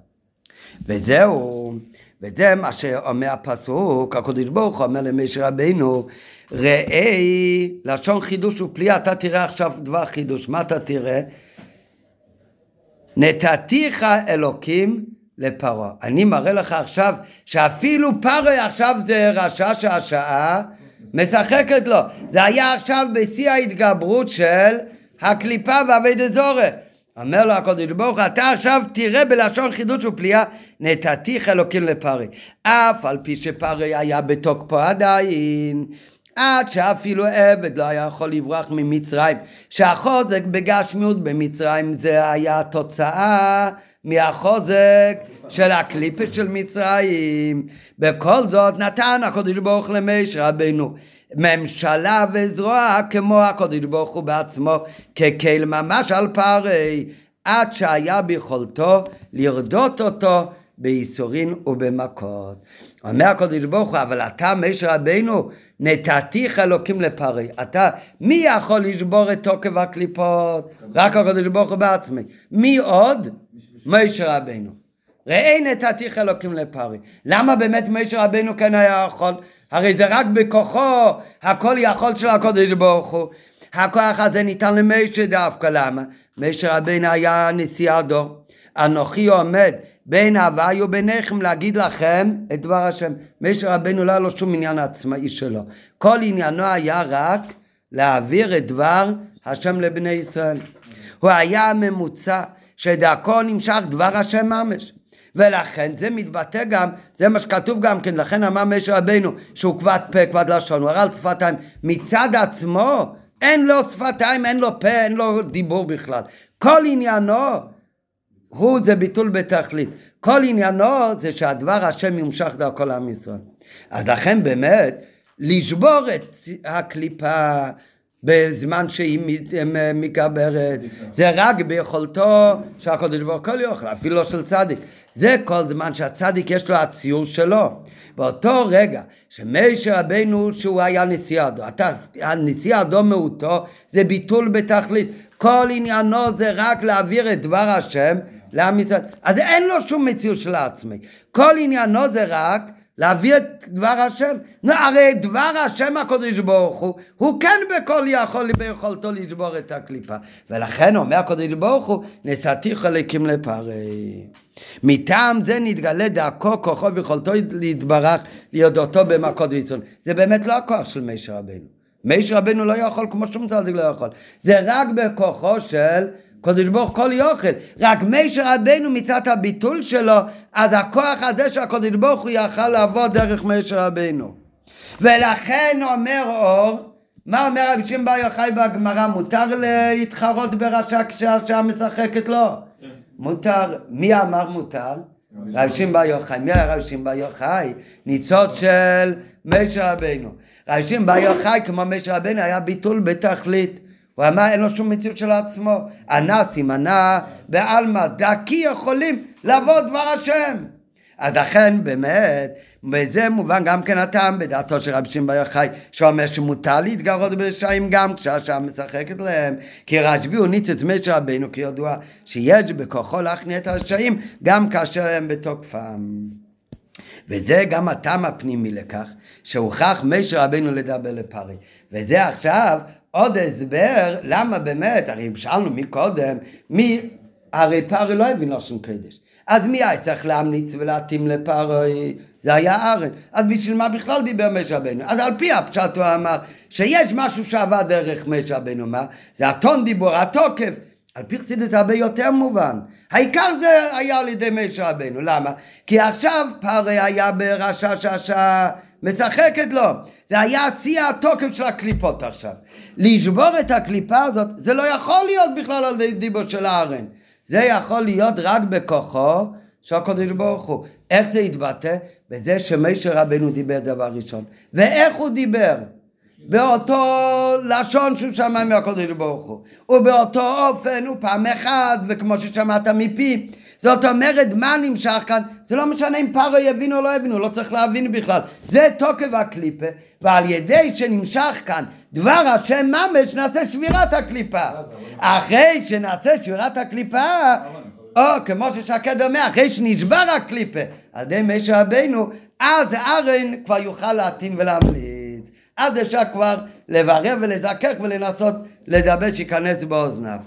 וזהו וזה מה שאומר הפסוק, הקדוש ברוך הוא אומר למשה רבינו, ראה לשון חידוש ופליאה, אתה תראה עכשיו דבר חידוש, מה אתה תראה? נתתיך אלוקים לפרעה. אני מראה לך עכשיו שאפילו פרעה עכשיו זה רשע שהשעה משחקת לו. זה היה עכשיו בשיא ההתגברות של הקליפה והאבד זורע. אומר לו הקודש ברוך הוא, אתה עכשיו תראה בלשון חידוש ופליאה, נתתיך אלוקים לפרי. אף על פי שפרי היה בתוקפו עדיין, עד שאפילו עבד לא היה יכול לברוח ממצרים. שהחוזק בגשמיות במצרים זה היה תוצאה מהחוזק של הקליפה של מצרים. בכל זאת נתן הקודש ברוך למש רבנו. ממשלה וזרוע כמו הקודש ברוך הוא בעצמו כקהל ממש על פערי עד שהיה ביכולתו לרדות אותו בייסורין ובמכות. אומר הקודש ברוך הוא, אבל אתה משה רבינו נתתיך אלוקים לפרי. אתה, מי יכול לשבור את תוקף הקליפות? רק הקודש ברוך הוא בעצמי. מי עוד? משה רבינו. ראה נתתיך אלוקים לפרי. למה באמת משה רבינו כן היה יכול? הרי זה רק בכוחו, הכל יכול של הקודש ברוך הוא. הכוח הזה ניתן למשה דווקא, למה? משה רבינו היה נשיא הדור. אנוכי עומד בין הוואי וביניכם להגיד לכם את דבר השם. משה רבינו לא היה לו שום עניין עצמאי שלו. כל עניינו היה רק להעביר את דבר השם לבני ישראל. הוא היה הממוצע שדרכו נמשך דבר השם ממש. ולכן זה מתבטא גם, זה מה שכתוב גם כן, לכן אמר משה רבינו שהוא כבד פה, כבד לשון, הוא הראה על שפתיים. מצד עצמו, אין לו שפתיים, אין לו פה, אין לו דיבור בכלל. כל עניינו הוא זה ביטול בתכלית. כל עניינו זה שהדבר השם יומשך דרכו לעם ישראל. אז לכן באמת, לשבור את הקליפה בזמן שהיא מקברת, זה רק ביכולתו שהקדוש ברוך הוא יוכל, אפילו לא של צדיק. זה כל זמן שהצדיק יש לו הציור שלו. באותו רגע שמשה רבנו שהוא היה נשיא אדום, הנשיא אדום מאותו זה ביטול בתכלית. כל עניינו זה רק להעביר את דבר השם לעם ישראל. אז אין לו שום מציאות של עצמי. כל עניינו זה רק להביא את דבר השם. נו, הרי דבר השם הקודש ברוך הוא, הוא כן בכל יכול ביכולתו לשבור את הקליפה. ולכן אומר הקודש ברוך הוא, נשאתי חלקים לפרי. מטעם זה נתגלה דרכו, כוחו ויכולתו להתברך ליודעותו במכות ויצון. זה באמת לא הכוח של מישר רבנו. מישר רבנו לא יכול כמו שום צדיק לא יכול. זה רק בכוחו של קדוש ברוך כל יוכל. רק מישר רבנו מצד הביטול שלו, אז הכוח הזה של הקדוש ברוך הוא יכל לעבוד דרך מישר רבנו. ולכן אומר אור, מה אומר רבי שמעון בר יוחאי בגמרא? מותר להתחרות ברשע כשהשעה משחקת לו? מותר. מי אמר מותר? רבי שמעון בר יוחאי. מי היה רבי שמעון בר יוחאי? ניצוץ של משה רבנו. רבי שמעון בר יוחאי, כמו משה רבנו, היה ביטול בתכלית. הוא אמר אין לו שום מציאות של עצמו. אנא סימנה בעלמא, דקי יכולים לבוא דבר השם. אז לכן באמת, וזה מובן גם כן הטעם בדעתו של רבי שמעון בר יוחאי, שאומר שמותר להתגרות ברשעים גם כשהשעה משחקת להם, כי רשב"י הוא ניצוץ משה רבנו, כידוע, שיש בכוחו להכניע את הרשעים גם כאשר הם בתוקפם. וזה גם הטעם הפנימי לכך, שהוכח משה רבנו לדבר לפרי. וזה עכשיו עוד הסבר למה באמת, הרי שאלנו מקודם, מי, הרי פרי לא הבין לשון קדש. אז מי היה צריך להמליץ ולהתאים לפרוי? זה היה ארן. אז בשביל מה בכלל דיבר משה רבנו? אז על פי הפשט הוא אמר שיש משהו שעבד דרך משה רבנו, מה? זה הטון דיבור, התוקף. על פי חסידות זה הרבה יותר מובן. העיקר זה היה על ידי משה רבנו. למה? כי עכשיו פרי היה ברשע שהשעה משחקת לו. זה היה שיא התוקף של הקליפות עכשיו. לשבור את הקליפה הזאת, זה לא יכול להיות בכלל על דיבו של הארן. זה יכול להיות רק בכוחו של הקדוש ברוך הוא. איך זה יתבטא? בזה שמשה רבנו דיבר דבר ראשון. ואיך הוא דיבר? באותו לשון שהוא שמע מהקדוש ברוך הוא. ובאותו אופן הוא פעם אחד, וכמו ששמעת מפי. זאת אומרת, מה נמשך כאן? זה לא משנה אם פרו יבין או לא יבין, הוא לא צריך להבין בכלל. זה תוקף הקליפה, ועל ידי שנמשך כאן דבר השם ממש, נעשה שבירת הקליפה. אחרי שנעשה שבירת הקליפה, או כמו ששקד אומר, אחרי שנשבר הקליפה על ידי משה רבינו, אז ארן כבר יוכל להתאים ולהמליץ. אז אפשר כבר לברר ולזכך ולנסות לדבר שייכנס באוזניו.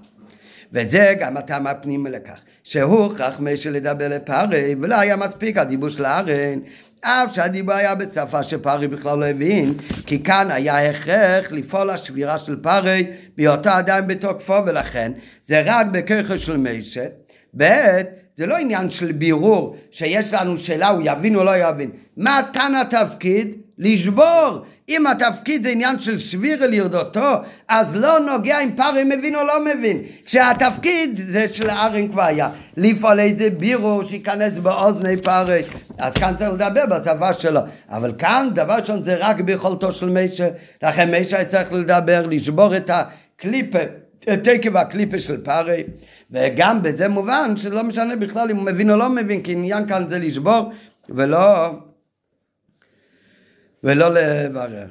וזה גם הטעם הפנימי לכך, שהוא הוכרח משה לדבר לפרי, ולא היה מספיק הדיבור של הארן, אף שהדיבור היה בשפה שפרי בכלל לא הבין, כי כאן היה הכרח לפעול השבירה של פרי בהיותו עדיין בתוקפו, ולכן זה רק בכרך של משה. ב' זה לא עניין של בירור, שיש לנו שאלה, הוא יבין או לא יבין. מה כאן התפקיד? לשבור. אם התפקיד זה עניין של שביר אל ירדותו, אז לא נוגע אם פרי מבין או לא מבין. כשהתפקיד זה של הארן כבר היה. לפעול איזה בירו שייכנס באוזני פרי. אז כאן צריך לדבר בשפה שלו. אבל כאן דבר ראשון זה רק ביכולתו של מישה. לכן מישה צריך לדבר, לשבור את הקליפה. תקב הקליפה של פרי, וגם בזה מובן שלא משנה בכלל אם הוא מבין או לא מבין, כי עניין כאן זה לשבור ולא ולא לברר.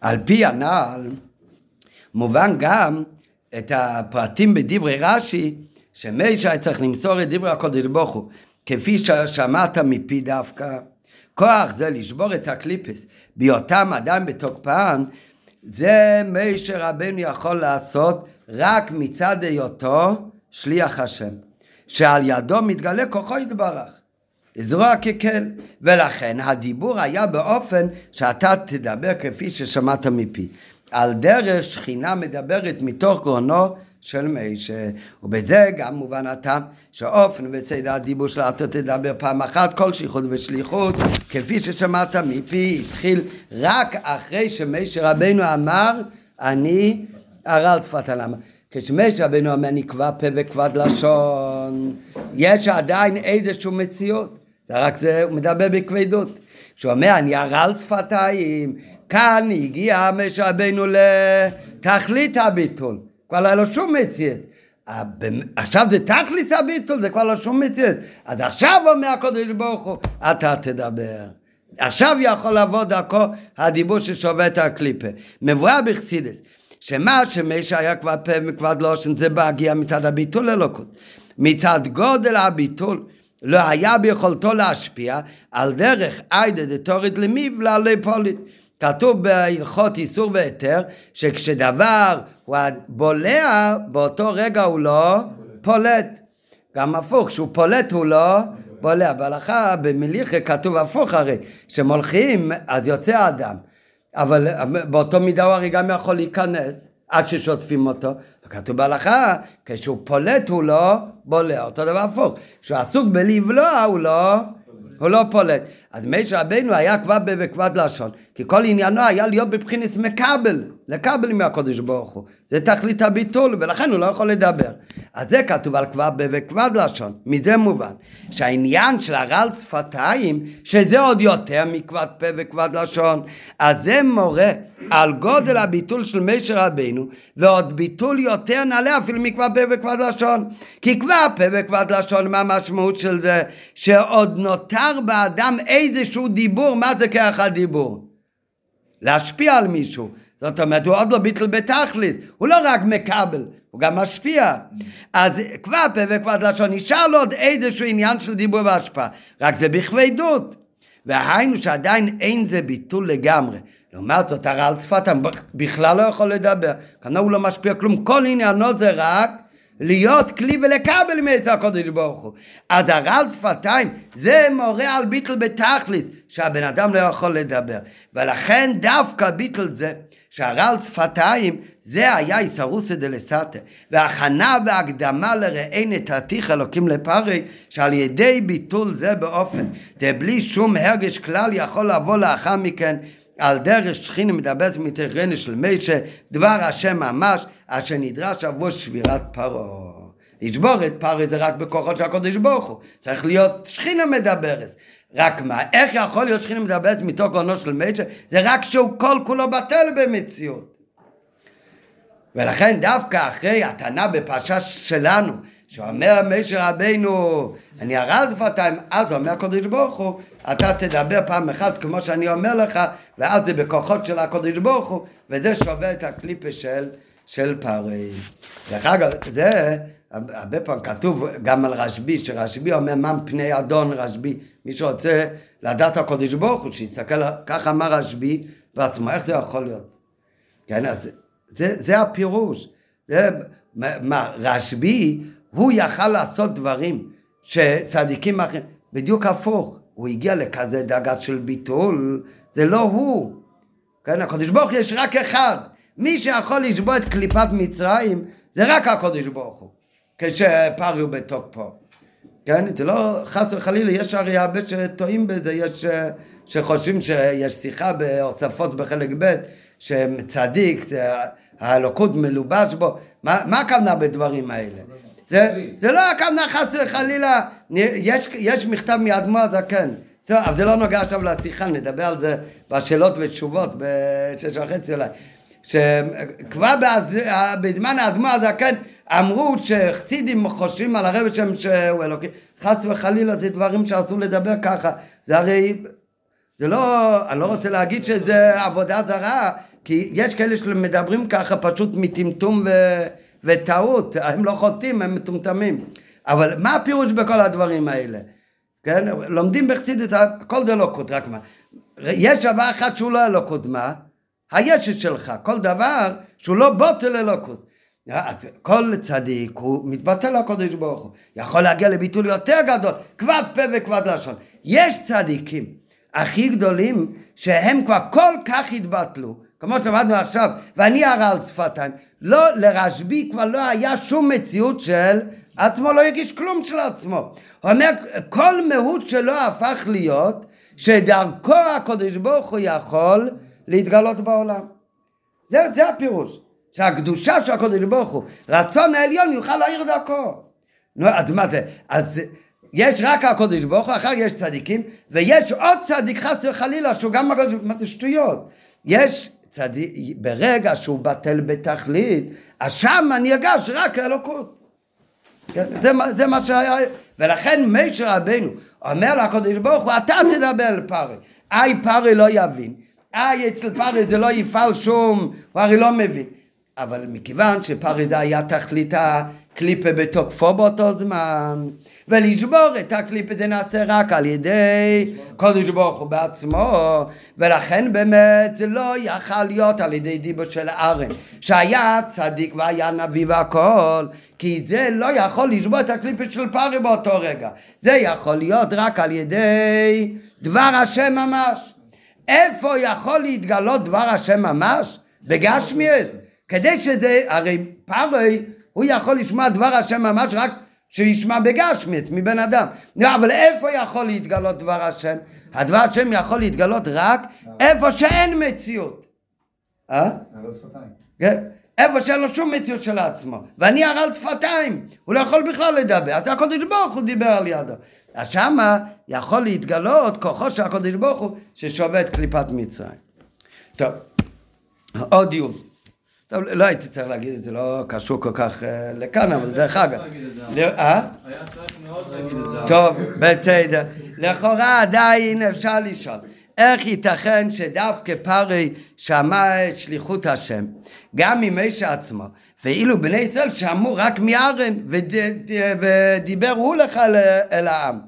על פי הנעל מובן גם את הפרטים בדברי רש"י שמשה צריך למסור את דברי הקודש ברוך הוא כפי ששמעת מפי דווקא כוח זה לשבור את הקליפס בהיותם אדם בתוקפן זה משה רבנו יכול לעשות רק מצד היותו שליח השם, שעל ידו מתגלה כוחו יתברך. זרוע ככל, ולכן הדיבור היה באופן שאתה תדבר כפי ששמעת מפי. על דרך שכינה מדברת מתוך גרונו של מישה, ובזה גם מובן הטעם שאופן וצד הדיבור שלה אתה תדבר פעם אחת כל שליחות ושליחות כפי ששמעת מפי התחיל רק אחרי שמישה רבנו אמר אני הרל שפת הלמה כשמשה רבנו אומר נקבע פה וכבד לשון. יש עדיין איזושהי מציאות זה רק זה הוא מדבר בכבדות. כשהוא אומר אני הרל שפתיים כאן הגיע משה רבנו לתכלית הביטול כבר לא היה לו שום מציאות. עכשיו זה תכלס הביטול, זה כבר לא שום מציאות. אז עכשיו אומר הקודש ברוך הוא, אתה תדבר. עכשיו יכול לבוא דרכו הדיבור ששובה את הקליפה. מבואר בחסידס, שמה שמשה היה כבר פה וכבד לושן זה בהגיע מצד הביטול אלוקות. מצד גודל הביטול לא היה ביכולתו להשפיע על דרך עיידה דתורית למיב לעלי פוליט. כתוב בהלכות איסור והיתר, שכשדבר הוא בולע, באותו רגע הוא לא פולט. גם הפוך, כשהוא פולט הוא לא בולע. בהלכה, במליחה כתוב הפוך הרי, כשמולכים אז יוצא האדם. אבל באותו מידה הוא הרי גם יכול להיכנס עד ששוטפים אותו. כתוב בהלכה, כשהוא פולט הוא לא בולע, אותו דבר הפוך. כשהוא עסוק בלבלוע הוא לא הוא לא פולט. אז משה רבינו היה כבר בכבד לשון, כי כל עניינו היה להיות בבחינת מקבל, לקבל מהקודש ברוך הוא. זה תכלית הביטול, ולכן הוא לא יכול לדבר. אז זה כתוב על כבד בכבד לשון, מזה מובן. שהעניין של הרעל שפתיים, שזה עוד יותר מכבד פה וכבד לשון, אז זה מורה על גודל הביטול של משה רבינו, ועוד ביטול יותר נעלה אפילו מכבד פה וכבד לשון. כי כבד פה וכבד לשון, מה המשמעות של זה? שעוד נותר באדם איזשהו דיבור, מה זה כרך הדיבור? להשפיע על מישהו. זאת אומרת, הוא עוד לא ביטל בתכלס, הוא לא רק מקבל, הוא גם משפיע. אז כבר פה וכבר לשון, נשאר לו עוד איזשהו עניין של דיבור והשפעה, רק זה בכבדות. והיינו שעדיין אין זה ביטול לגמרי. לעומת זאת, הרעל שפתם בכלל לא יכול לדבר, כנראה הוא לא משפיע כלום, כל עניינו זה רק להיות כלי ולקבל מעץ הקודש ברוך הוא. אז הרעל שפתיים זה מורה על ביטל בתכלית, שהבן אדם לא יכול לדבר. ולכן דווקא ביטל זה, שהרעל שפתיים זה היה איסרוסא דלסתר. והכנה והקדמה לראי נתתיך אלוקים לפרי, שעל ידי ביטול זה באופן, דבלי שום הרגש כלל יכול לבוא לאחר מכן על דרך שכינה מדברת מתרנה של מישה, דבר השם ממש, אשר נדרש עבור שבירת פרעה. לשבור את פרעה זה רק בכוחות של הקודש ברוך הוא, צריך להיות שכינה מדברת. רק מה, איך יכול להיות שכינה מדברת מתוך גאונו של מישה? זה רק שהוא כל כולו בטל במציאות. ולכן דווקא אחרי הטענה בפרשה שלנו, שאומר משה רבינו, אני ארד שפתיים, אז אומר הקדוש ברוך הוא, אתה תדבר פעם אחת כמו שאני אומר לך, ואז זה בכוחות של הקדוש ברוך הוא, וזה שובר את הקליפה של, של פרי. דרך אגב, זה הרבה פעמים כתוב גם על רשב"י, שרשב"י אומר מה פני אדון רשב"י, מי שרוצה לדעת הקדוש ברוך הוא, שיסתכל, ככה אמר רשב"י בעצמו, איך זה יכול להיות? כן, אז זה, זה הפירוש. זה, מה, רשב"י, הוא יכל לעשות דברים שצדיקים אחרים, בדיוק הפוך. הוא הגיע לכזה דאגה של ביטול, זה לא הוא. כן, הקדוש ברוך יש רק אחד. מי שיכול לשבור את קליפת מצרים, זה רק הקדוש ברוך הוא. כשפרי הוא בתוקפו. כן, זה לא, חס וחלילה, יש הרי הרבה שטועים בזה, יש שחושבים שיש שיחה בהוספות בחלק ב', שצדיק, האלוקות מלובש בו, מה, מה הכוונה בדברים האלה? זה, זה לא הכוונה חס וחלילה, יש, יש מכתב מאדמו הזקן, טוב, אבל זה לא נוגע עכשיו לשיחה, נדבר על זה בשאלות ותשובות בשש וחצי אולי. שכבר בזמן האדמו הזקן אמרו שחסידים חושבים על הרב שם שהוא אלוקי, חס וחלילה זה דברים שאסור לדבר ככה, זה הרי, זה לא, אני לא רוצה להגיד שזה עבודה זרה, כי יש כאלה שמדברים ככה פשוט מטמטום ו... וטעות, הם לא חוטאים, הם מטומטמים. אבל מה הפירוש בכל הדברים האלה? כן? לומדים בחסידות, הכל זה לא קוד, רק מה. יש דבר אחד שהוא לא אלוקות, מה? הישת שלך, כל דבר שהוא לא בוטל אלוקות. אז כל צדיק הוא מתבטל לקודש ברוך הוא, יכול להגיע לביטול יותר גדול, כבד פה וכבד לשון. יש צדיקים הכי גדולים שהם כבר כל כך התבטלו, כמו שלמדנו עכשיו, ואני הרע על שפתיים. לא, לרשב"י כבר לא היה שום מציאות של עצמו, לא הגיש כלום של עצמו. הוא אומר, כל מהות שלו הפך להיות שדרכו הקדוש ברוך הוא יכול להתגלות בעולם. זה, זה הפירוש. שהקדושה של הקדוש ברוך הוא, רצון העליון יוכל להעיר דרכו. נו, אז מה זה? אז יש רק הקדוש ברוך הוא, אחר יש צדיקים, ויש עוד צדיק חס וחלילה שהוא גם הקדוש ברוך הוא, מה זה שטויות? יש צדיק, ברגע שהוא בטל בתכלית, אז שם נרגש רק האלוקות. כן? זה, זה מה שהיה, ולכן משה רבנו אומר לקדוש ברוך הוא, אתה תדבר אל פרי. איי פרי לא יבין, איי אצל פרי זה לא יפעל שום, הוא הרי לא מבין. אבל מכיוון שפרי זה היה תכלית קליפה בתוקפו באותו זמן, ולשבור את הקליפה זה נעשה רק על ידי קודש ברוך הוא בעצמו, ולכן באמת לא יכל להיות על ידי דיבו של ארן, שהיה צדיק והיה נביא והכל, כי זה לא יכול לשבור את הקליפה של פרי באותו רגע, זה יכול להיות רק על ידי דבר השם ממש. איפה יכול להתגלות דבר השם ממש? בגשמיאס. כדי שזה, הרי פרי הוא יכול לשמוע דבר השם ממש רק שישמע בגשמיאס מבן אדם. לא, אבל איפה יכול להתגלות דבר השם? הדבר השם יכול להתגלות רק איפה שאין מציאות. אה? כן? איפה שאין לו שום מציאות של עצמו. ואני הרל שפתיים, הוא לא יכול בכלל לדבר. אז הקדוש ברוך הוא דיבר על ידו. אז שמה יכול להתגלות כוחו של הקדוש ברוך הוא ששובה את קליפת מצרים. טוב, עוד דיון. טוב, לא הייתי צריך להגיד את זה, לא קשור כל כך אה, לכאן, אבל דרך אגב. ל- אה? היה צריך מאוד להגיד את זה. טוב, בסדר. לכאורה עדיין אפשר לשאול. איך ייתכן שדווקא פרי שמע את שליחות השם, גם ממשה עצמו, ואילו בני ישראל שמעו רק מארן, וד, ודיבר הוא לך אל, אל העם.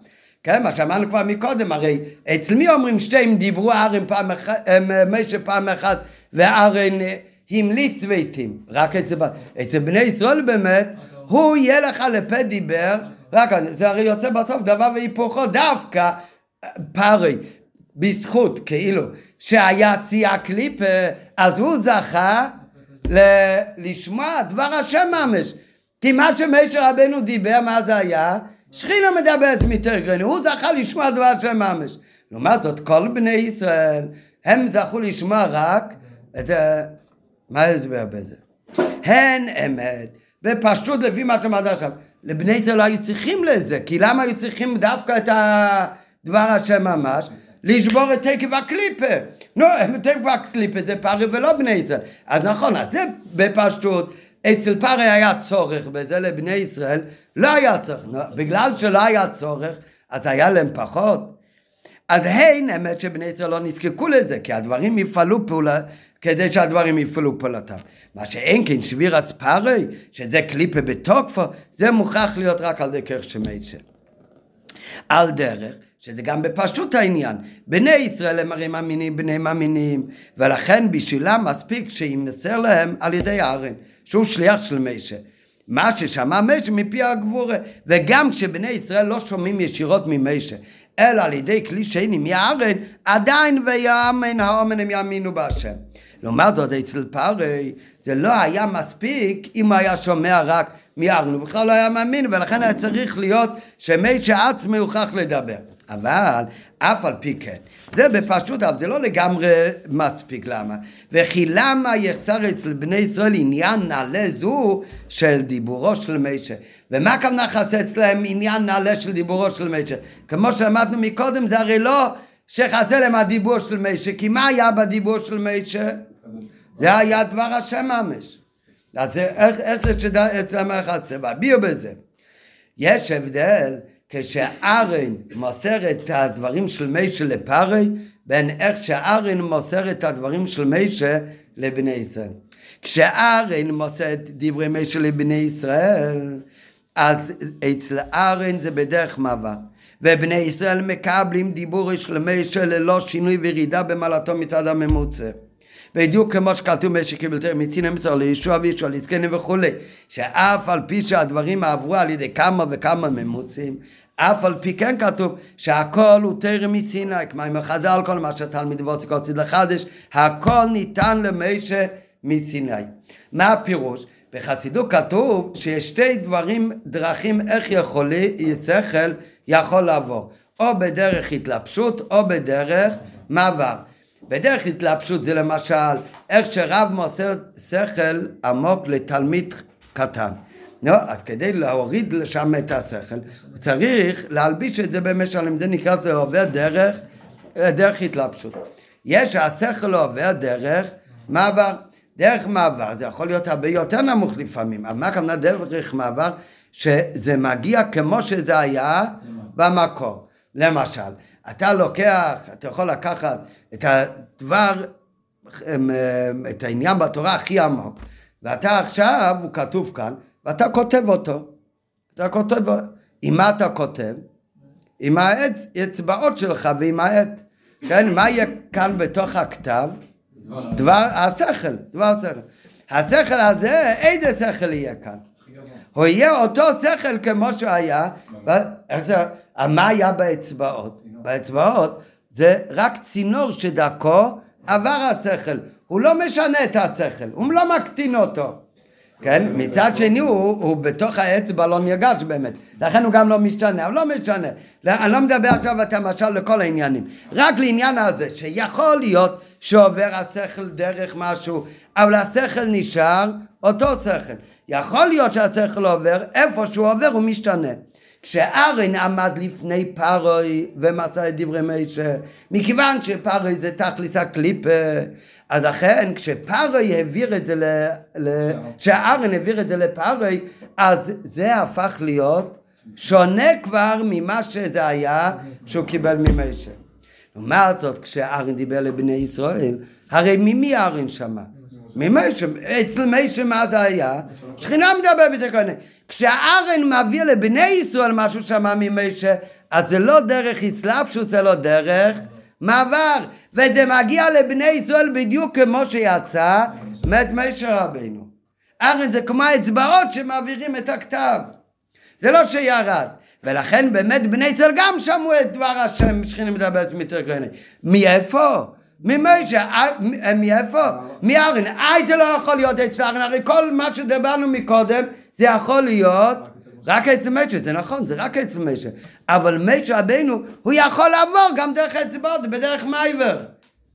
כן, מה שאמרנו כבר מקודם, הרי אצל מי אומרים שתיהם דיברו ארן פעם אחת, משה פעם אחת, וארן אה, המליץ והתאים. רק אצל, אצל בני ישראל באמת, הוא יהיה לך לפה דיבר, רק זה הרי יוצא בסוף דבר והיפוכו, דווקא פרי, בזכות כאילו שהיה שיא הקליפה, אז הוא זכה ל- לשמוע דבר השם ממש. כי מה שמשה רבנו דיבר, מה זה היה? שכינה מדברת מתרגרנו, הוא זכה לשמוע דבר השם ממש. לעומת זאת, כל בני ישראל, הם זכו לשמוע רק את ה... מה ההסבר בזה? הן אמת, בפשטות לפי מה שאמרת עכשיו. לבני ישראל לא היו צריכים לזה, כי למה היו צריכים דווקא את הדבר השם ממש? לשבור את תקף הקליפה. נו, תקף הקליפה זה פרי ולא בני ישראל. אז נכון, אז זה בפשטות. אצל פרי היה צורך בזה, לבני ישראל לא היה צורך. נו, בגלל שלא היה צורך, אז היה להם פחות. אז הן אמת שבני ישראל לא נזקקו לזה, כי הדברים יפעלו פעולה, כדי שהדברים יפעלו פעולתם. מה שאין כן שביר אספרי, שזה קליפה בתוקפו, זה מוכרח להיות רק על דרך שמייצר. על דרך, שזה גם בפשטות העניין. בני ישראל הם הרי מאמינים, בני מאמינים, ולכן בשבילם מספיק שימסר להם על ידי הארן, שהוא שליח של משה. מה ששמע משה מפי הגבורה, וגם כשבני ישראל לא שומעים ישירות ממשה, אלא על ידי כלי שני מהארן, עדיין ויאמן האומן הם יאמינו בהשם. לעומת זאת אצל פרי, זה לא היה מספיק אם הוא היה שומע רק מארן, הוא בכלל לא היה מאמין, ולכן היה צריך להיות שמשה עצמו יוכרח לדבר. אבל אף על פי כן, זה בפשטות, אבל זה לא לגמרי מספיק, למה? וכי למה יחסר אצל בני ישראל עניין נעלה זו של דיבורו של משה? ומה הכוונה חסר אצלם עניין נעלה של דיבורו של משה? כמו שלמדנו מקודם, זה הרי לא שחסר להם הדיבור של משה, כי מה היה בדיבור של משה? זה היה דבר השם ממש. אז איך, איך זה שאצלם היה חסר? והביאו בזה. יש הבדל כשארן מוסר את הדברים של משה לפרי, בין איך שארן מוסר את הדברים של משה לבני ישראל. כשארן מוסר את דברי משה לבני ישראל, אז אצל ארן זה בדרך מעבר. ובני ישראל מקבלים דיבור של משה ללא שינוי וירידה במעלתו מצד הממוצע. בדיוק כמו שכתוב משה קיבל תרם מצינה מצור לישוע וישוע לזקנים וכולי שאף על פי שהדברים עברו על ידי כמה וכמה ממוצעים אף על פי כן כתוב שהכל הוא תרם מסיני כמו עם החז"ל כל מה שהתלמיד ווצק הוציא לחדש הכל ניתן למשה מסיני. מה הפירוש? בחסידות כתוב שיש שתי דברים, דרכים איך יכול, שכל יכול לעבור. או בדרך התלבשות או בדרך מעבר בדרך התלבשות זה למשל איך שרב מוסר שכל עמוק לתלמיד קטן. לא, אז כדי להוריד לשם את השכל, הוא צריך להלביש את זה במשלם, זה נקרא, זה עובר דרך, דרך התלבשות. יש השכל עובר דרך מעבר. דרך מעבר, זה יכול להיות הרבה יותר נמוך לפעמים, אבל מה הכוונה דרך מעבר? שזה מגיע כמו שזה היה במקור. למשל, אתה לוקח, אתה יכול לקחת את הדבר, את העניין בתורה הכי עמוק, ואתה עכשיו, הוא כתוב כאן, ואתה כותב אותו. אתה כותב, עם מה אתה כותב? עם האצבעות שלך ועם העט. כן, מה יהיה כאן בתוך הכתב? דבר השכל, דבר השכל. השכל הזה, איזה שכל יהיה כאן? הוא יהיה אותו שכל כמו שהוא היה, מה היה באצבעות? באצבעות זה רק צינור שדרכו עבר השכל, הוא לא משנה את השכל, הוא לא מקטין אותו. כן? מצד שני הוא, הוא בתוך האצבע לא נרגש באמת, לכן הוא גם לא משתנה, אבל לא משנה. אני לא מדבר עכשיו את המשל לכל העניינים, רק לעניין הזה, שיכול להיות שעובר השכל דרך משהו, אבל השכל נשאר אותו שכל. יכול להיות שהשכל עובר, איפה שהוא עובר הוא משתנה. כשארן עמד לפני פרוי ומסר את דברי מישה, מכיוון שפרוי זה תכלס הקליפה, אז לכן כשפרוי העביר את זה, ל... ל... כשארן העביר את זה לפרוי, אז זה הפך להיות שונה כבר ממה שזה היה שהוא קיבל ממישה. לעומת זאת, כשארן דיבר לבני ישראל, הרי ממי ארן שמע? ממישה, אצל מישה מה זה היה? שכינה מדבר בתקוני. כשהארן מעביר לבני ישראל משהו שמע ממישה, אז זה לא דרך אסלאפשוס, זה לא דרך מעבר. וזה מגיע לבני ישראל בדיוק כמו שיצא מת מישה רבינו. ארן זה כמו האצבעות שמעבירים את הכתב. זה לא שירד. ולכן באמת בני ישראל גם שמעו את דבר השם שכינה מדברת מתרקוני. מאיפה? ממשה, מאיפה? מארן. אי זה לא יכול להיות אצל ארן, הרי כל מה שדיברנו מקודם זה יכול להיות רק אצל משה, זה נכון, זה רק אצל משה. אבל משה רבינו, הוא יכול לעבור גם דרך אצבעות, בדרך מייבר.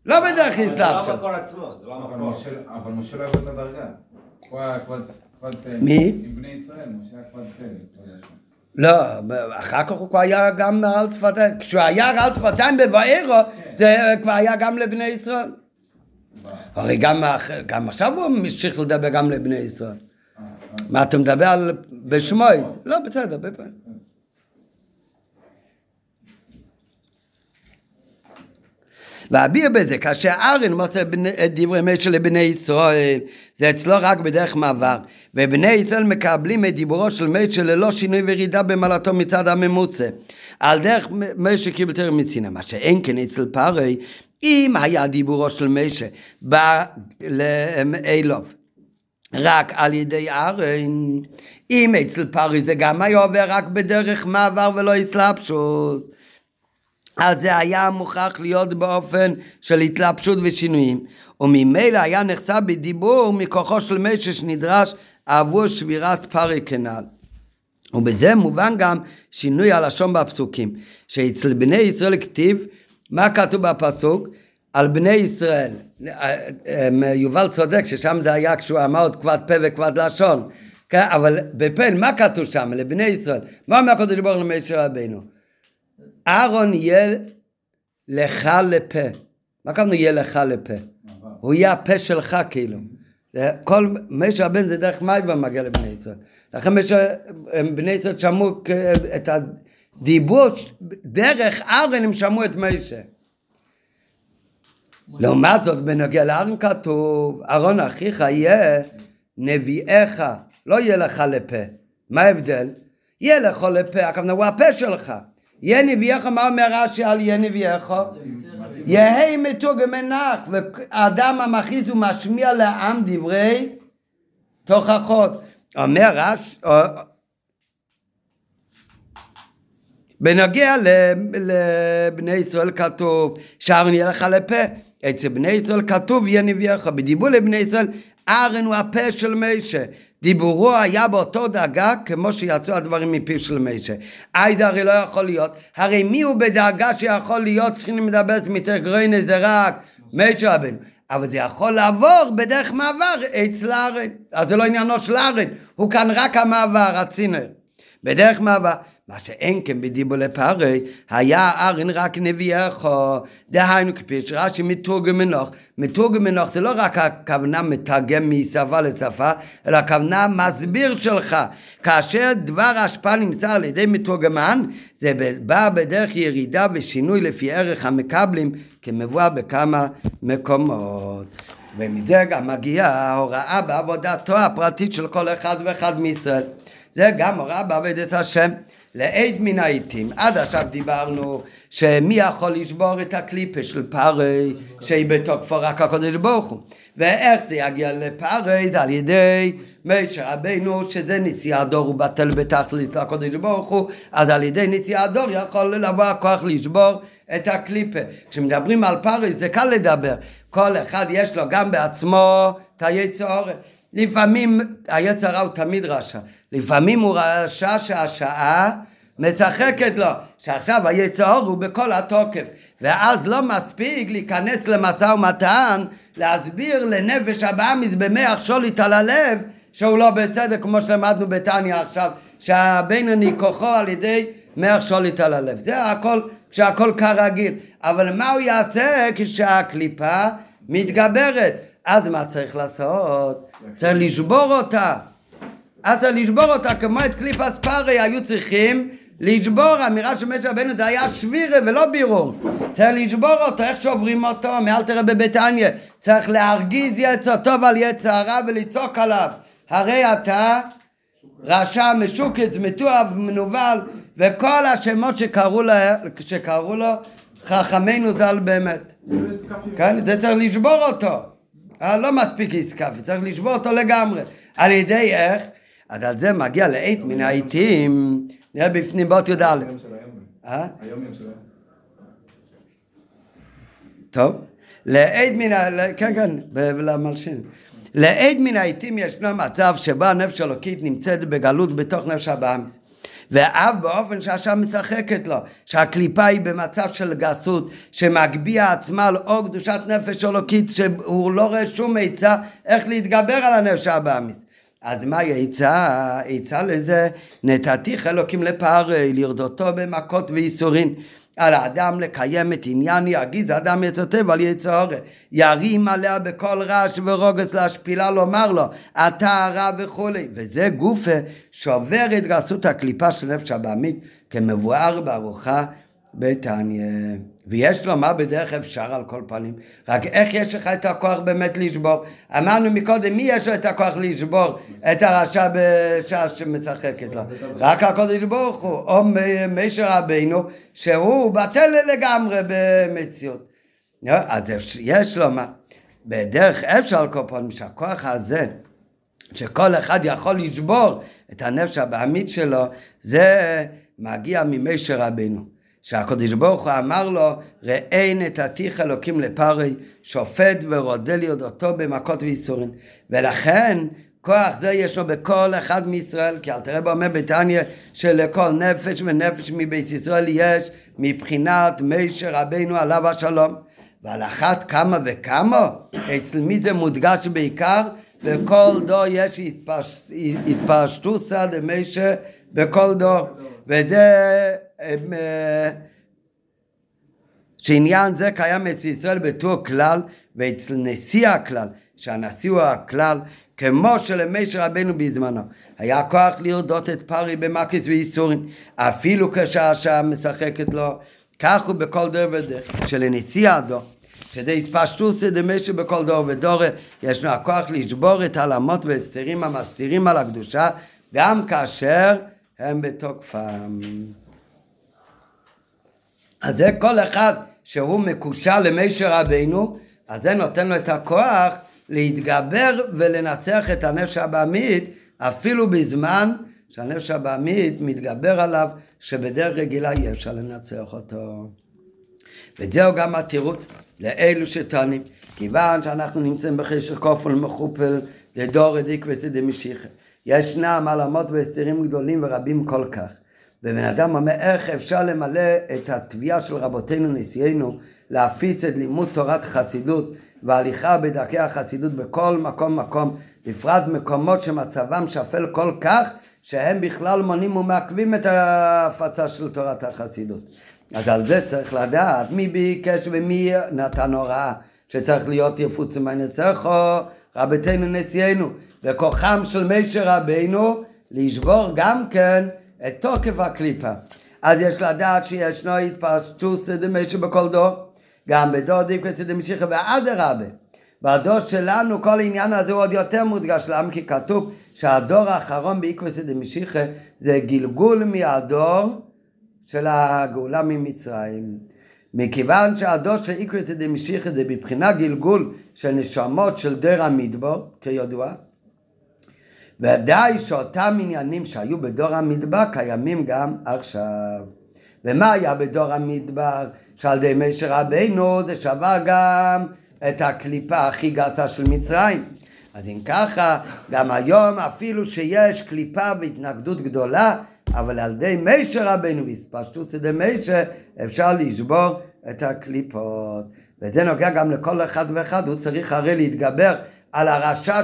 לא בדרך זה איסלאפ לא. המקור עצמו, זה לא אבל המקור. משה- אבל משה לא יורד לדרגה. הוא היה כבד... כבד פה. מי? עם בני ישראל, משה היה כבד פה. אתה יודע שם. לא, אחר כך הוא כבר היה גם על שפתיים, כשהוא היה על שפתיים בבארו, זה כבר היה גם לבני ישראל. הרי גם, גם עכשיו הוא המשיך לדבר גם לבני ישראל. מה אתה מדבר על בשמוי? לא, בסדר, בפעם. ואביר בזה, כאשר ארן מוצא את דברי משה לבני ישראל, זה אצלו רק בדרך מעבר, ובני ישראל מקבלים את דיבורו של משה ללא שינוי וירידה במעלתו מצד הממוצע. על דרך מ- משה קיבל תרם מצינה, מה שאין כן אצל פארי, אם היה דיבורו של משה בא לאלוב. רק על ידי ארן. אם אצל פרי זה גם היה עובר רק בדרך מעבר ולא הסלבשות. אז זה היה מוכרח להיות באופן של התלבשות ושינויים. וממילא היה נחשף בדיבור מכוחו של משה שנדרש עבור שבירת פרי כנ"ל. ובזה מובן גם שינוי הלשון בפסוקים, שאצל בני ישראל כתיב, מה כתוב בפסוק? על בני ישראל. אמ, יובל צודק ששם זה היה כשהוא אמר עוד כבד פה וכבד לשון. כן, אבל בפן, מה כתוב שם? לבני ישראל. מה אומר הקדוש ברוך הוא למשה רבינו? אהרון יהיה לך לפה. מה הכוונה יהיה לך לפה? הוא יהיה הפה שלך כאילו. כל משה הבן זה דרך מייבה מגיע לבני ישראל. לכן משה, בני ישראל שמעו את הדיבור, דרך אהרון הם שמעו את משה. לעומת זאת, בנוגע לאהרון כתוב, אהרון אחיך יהיה נביאיך, לא יהיה לך לפה. מה ההבדל? יהיה לך לפה, הכוונה הוא הפה שלך. יהיה נביאיך, מה אומר רש"י על יהיה נביאיך? יהי מתורגמן מנח, והאדם המכריז ומשמיע לעם דברי תוכחות. אומר רש"י, בנוגע ל- לבני ישראל כתוב, שארן יהיה לך לפה. אצל בני ישראל כתוב יהיה נביאך. בדיבור לבני ישראל, ארן הוא הפה של משה. דיבורו היה באותו דאגה כמו שיצאו הדברים מפיו של. אי זה הרי לא יכול להיות. הרי מי הוא בדאגה שיכול להיות צריכים לדבר מתר גרוינה זה רק משה רבנו. אבל זה יכול לעבור בדרך מעבר אצל ארן. אז זה לא עניינו של ארן, הוא כאן רק המעבר, הצינר. בדרך מעבר. מה שאין כן בדיבור לפרי, היה ארן רק נביאך, דהיינו כפי שרש"י מתורגם מנוח. מתורגם מנוח זה לא רק הכוונה מתרגם משפה לשפה, אלא הכוונה מסביר שלך. כאשר דבר ההשפעה נמצא על ידי מתורגמן, זה בא בדרך ירידה ושינוי לפי ערך המקבלים, כמבואה בכמה מקומות. ומזה גם מגיעה ההוראה בעבודתו הפרטית של כל אחד ואחד מישראל. זה גם הוראה בעבודת השם. לעד מן העיתים, עד עכשיו דיברנו שמי יכול לשבור את הקליפה של פארי שהיא בתוקפו רק הקודש ברוך הוא. ואיך זה יגיע לפארי? זה על ידי משה רבינו שזה נשיאה הדור הוא בטל בתכלית לקודש ברוך הוא. אז על ידי נשיאה הדור יכול לבוא הכוח לשבור את הקליפה. כשמדברים על פארי זה קל לדבר. כל אחד יש לו גם בעצמו את היצור לפעמים היצר הרע הוא תמיד רשע, לפעמים הוא רשע שהשעה משחקת לו, שעכשיו היצר הוא בכל התוקף, ואז לא מספיק להיכנס למשא ומתן, להסביר לנפש הבאמיס במח שולית על הלב, שהוא לא בסדר, כמו שלמדנו בתניא עכשיו, שהבינוני כוחו על ידי מח שולית על הלב. זה הכל, כשהכל כרגיל. אבל מה הוא יעשה כשהקליפה מתגברת? אז מה צריך לעשות? צריך לשבור אותה. אז לשבור אותה כמו את קליפת פארי היו צריכים לשבור, אמירה של משה רבנו זה היה שבירה ולא בירור. צריך לשבור אותו, איך שוברים אותו? מאל תראה בביתניה. צריך להרגיז יצר טוב על יצר הרע ולצעוק עליו. הרי אתה רשע, משוקץ, מתועב, מנוול, וכל השמות שקראו לו, שקראו לו חכמינו ז"ל באמת. כן, זה צריך לשבור אותו. אה, לא מספיק איסקאפי, צריך לשבור אותו לגמרי. על ידי איך? אז על זה מגיע לעת מן העיתים, נראה בפנים באות י"א. היום. אה? היום יום. טוב. לעד מן ה... כן, כן, למלשין. לעד מן העיתים ישנו מצב שבו הנפש האלוקית נמצאת בגלות בתוך נפש הבאמיס. ואף באופן שהשם משחקת לו, שהקליפה היא במצב של גסות, שמגביה עצמה על אור קדושת נפש אלוקית, שהוא לא רואה שום עצה איך להתגבר על הנפש הבאמיס. אז מה עצה? עצה לזה, נתתיך אלוקים לפערי, לרדותו במכות וייסורין. על האדם לקיים את עניין ירגיז האדם יצאתיו על יצא ירים עליה בכל רעש ורוגז להשפילה לומר לו אתה הרע וכולי וזה גופה שובר את גסות הקליפה של נפש הבעמית כמבואר בארוחה בתניא ויש לומר בדרך אפשר על כל פנים. רק איך יש לך את הכוח באמת לשבור? אמרנו מקודם מי יש לו את הכוח לשבור את הרשע בשעה שמשחקת לו? רק הקודש ברוך הוא או משה רבינו שהוא בטל לגמרי במציאות. אז יש לומר בדרך אפשר על כל פנים שהכוח הזה שכל אחד יכול לשבור את הנפש הבעמית שלו זה מגיע ממשה רבינו שהקדוש ברוך הוא אמר לו, ראה נתתיך אלוקים לפרי, שופט ורודה ליודעתו במכות וייסורים. ולכן, כוח זה יש לו בכל אחד מישראל, כי אל תראה באומר בתניא שלכל נפש ונפש מבית ישראל יש מבחינת מישר רבינו עליו השלום. ועל אחת כמה וכמה, אצל מי זה מודגש בעיקר? בכל דור יש התפש... התפשטוסא דמישה בכל דור. וזה שעניין זה קיים אצל ישראל בתור כלל ואצל נשיא הכלל, שהנשיא הוא הכלל, כמו שלמשה רבנו בזמנו. היה כוח לרדות את פרי במקץ וייסורים, אפילו כשהשעה משחקת לו, כך הוא בכל דור ודור, שלנשיא הדור. שזה התפשטות דמשה בכל דור ודור, ישנו הכוח לשבור את הלמות והסתרים המסתירים על הקדושה, גם כאשר הם בתוקפם. אז זה כל אחד שהוא מקושר למשה רבינו, אז זה נותן לו את הכוח להתגבר ולנצח את הנפש הבעמית, אפילו בזמן שהנפש הבעמית מתגבר עליו, שבדרך רגילה אי אפשר לנצח אותו. וזהו גם התירוץ לאלו שטוענים, כיוון שאנחנו נמצאים בחשך כופל מחופל לדור עדיק ותדמשיכה. ישנם עלמות והסתרים גדולים ורבים כל כך. ובן אדם אומר איך אפשר למלא את התביעה של רבותינו נשיאנו להפיץ את לימוד תורת חסידות והליכה בדרכי החסידות בכל מקום מקום, בפרט מקומות שמצבם שפל כל כך שהם בכלל מונעים ומעכבים את ההפצה של תורת החסידות. אז על זה צריך לדעת מי ביקש ומי נתן הוראה שצריך להיות יפוץ ומנצחו רבותינו נשיאנו וכוחם של משה רבינו לשבור גם כן את תוקף הקליפה. אז יש לדעת שישנו התפשטות דמשך בכל דור, גם בדור דיקווה דמשיחא ואדרבה. בדור שלנו כל העניין הזה הוא עוד יותר מודגש, למה? כי כתוב שהדור האחרון באיקוויסא דמשיחא זה גלגול מהדור של הגאולה ממצרים. מכיוון שהדור של איקוויסא דמשיחא זה בבחינה גלגול של נשמות של דר המדבר, כידוע, ודאי שאותם עניינים שהיו בדור המדבר קיימים גם עכשיו. ומה היה בדור המדבר? שעל ידי משה רבינו זה שבר גם את הקליפה הכי גסה של מצרים. אז אם ככה, גם היום אפילו שיש קליפה והתנגדות גדולה, אבל על ידי משה רבינו והספשטות שדה משה, אפשר לשבור את הקליפות. וזה נוגע גם לכל אחד ואחד, הוא צריך הרי להתגבר על הרשע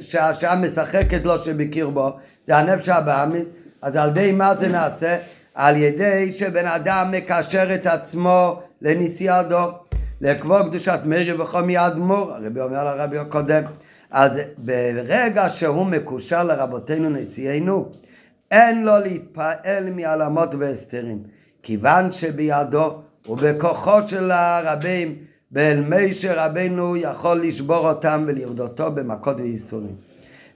שהשעה משחקת לו שבקרבו, זה הנפש הבאמיס, אז על ידי מה זה נעשה? על ידי שבן אדם מקשר את עצמו לנשיא הדור, לקבוע קדושת מרי וחומי אדמו"ר, הרבי אומר לרבי הקודם. אז ברגע שהוא מקושר לרבותינו נשיאנו, אין לו להתפעל מעלמות והסתרים, כיוון שבידו ובכוחו של הרבים ואל מישר רבנו יכול לשבור אותם ולרדותו במכות וייסורים.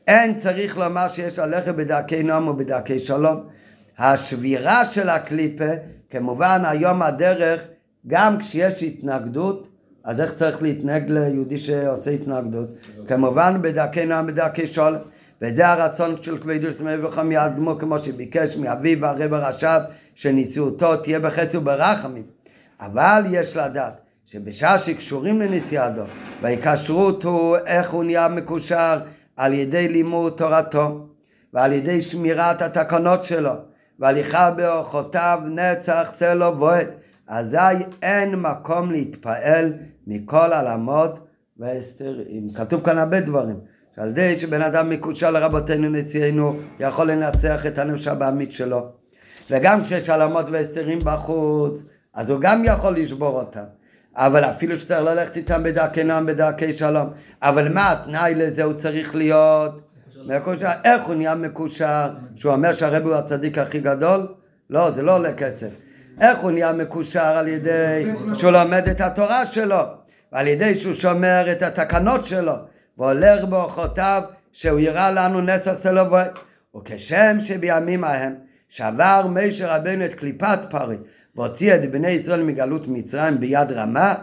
אין צריך לומר שיש ללכת בדרכי נועם ובדרכי שלום. השבירה של הקליפה, כמובן היום הדרך, גם כשיש התנגדות, אז איך צריך להתנהג ליהודי שעושה התנגדות? כמובן בדרכי נועם ובדרכי שלום. וזה הרצון של כבדוש וחם יאדמו כמו שביקש מאביו והרב הרש"ב שנשיאותו תהיה בחצי וברחמים. אבל יש לדעת שבשעה שקשורים לנסיעתו, וההיקשרות הוא איך הוא נהיה מקושר על ידי לימוד תורתו ועל ידי שמירת התקנות שלו והליכה באורחותיו נצח צלו בועט אזי אין מקום להתפעל מכל הלמות והסתרים. כתוב כאן הרבה דברים. שעל ידי שבן אדם מקושר לרבותינו נשיאנו יכול לנצח את הנפש הבעמית שלו וגם כשיש הלמות והסתרים בחוץ אז הוא גם יכול לשבור אותם אבל אפילו שצריך ללכת איתם בדרכי נועם, בדרכי שלום. אבל מה התנאי לזה הוא צריך להיות? מקושר. איך הוא נהיה מקושר? שהוא אומר שהרבי הוא הצדיק הכי גדול? לא, זה לא עולה כסף. איך הוא נהיה מקושר על ידי שהוא לומד את התורה שלו, ועל ידי שהוא שומר את התקנות שלו, והולך באורחותיו, שהוא יראה לנו נצח צלו וכשם שבימים ההם שבר מישר רבנו את קליפת פרי והוציא את בני ישראל מגלות מצרים ביד רמה,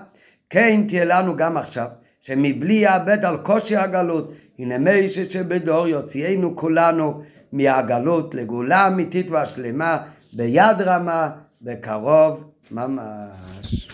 כן תהיה לנו גם עכשיו, שמבלי יאבד על קושי הגלות, הנה מישהו שבדור יוציאנו כולנו מהגלות לגאולה אמיתית והשלמה ביד רמה, בקרוב ממש.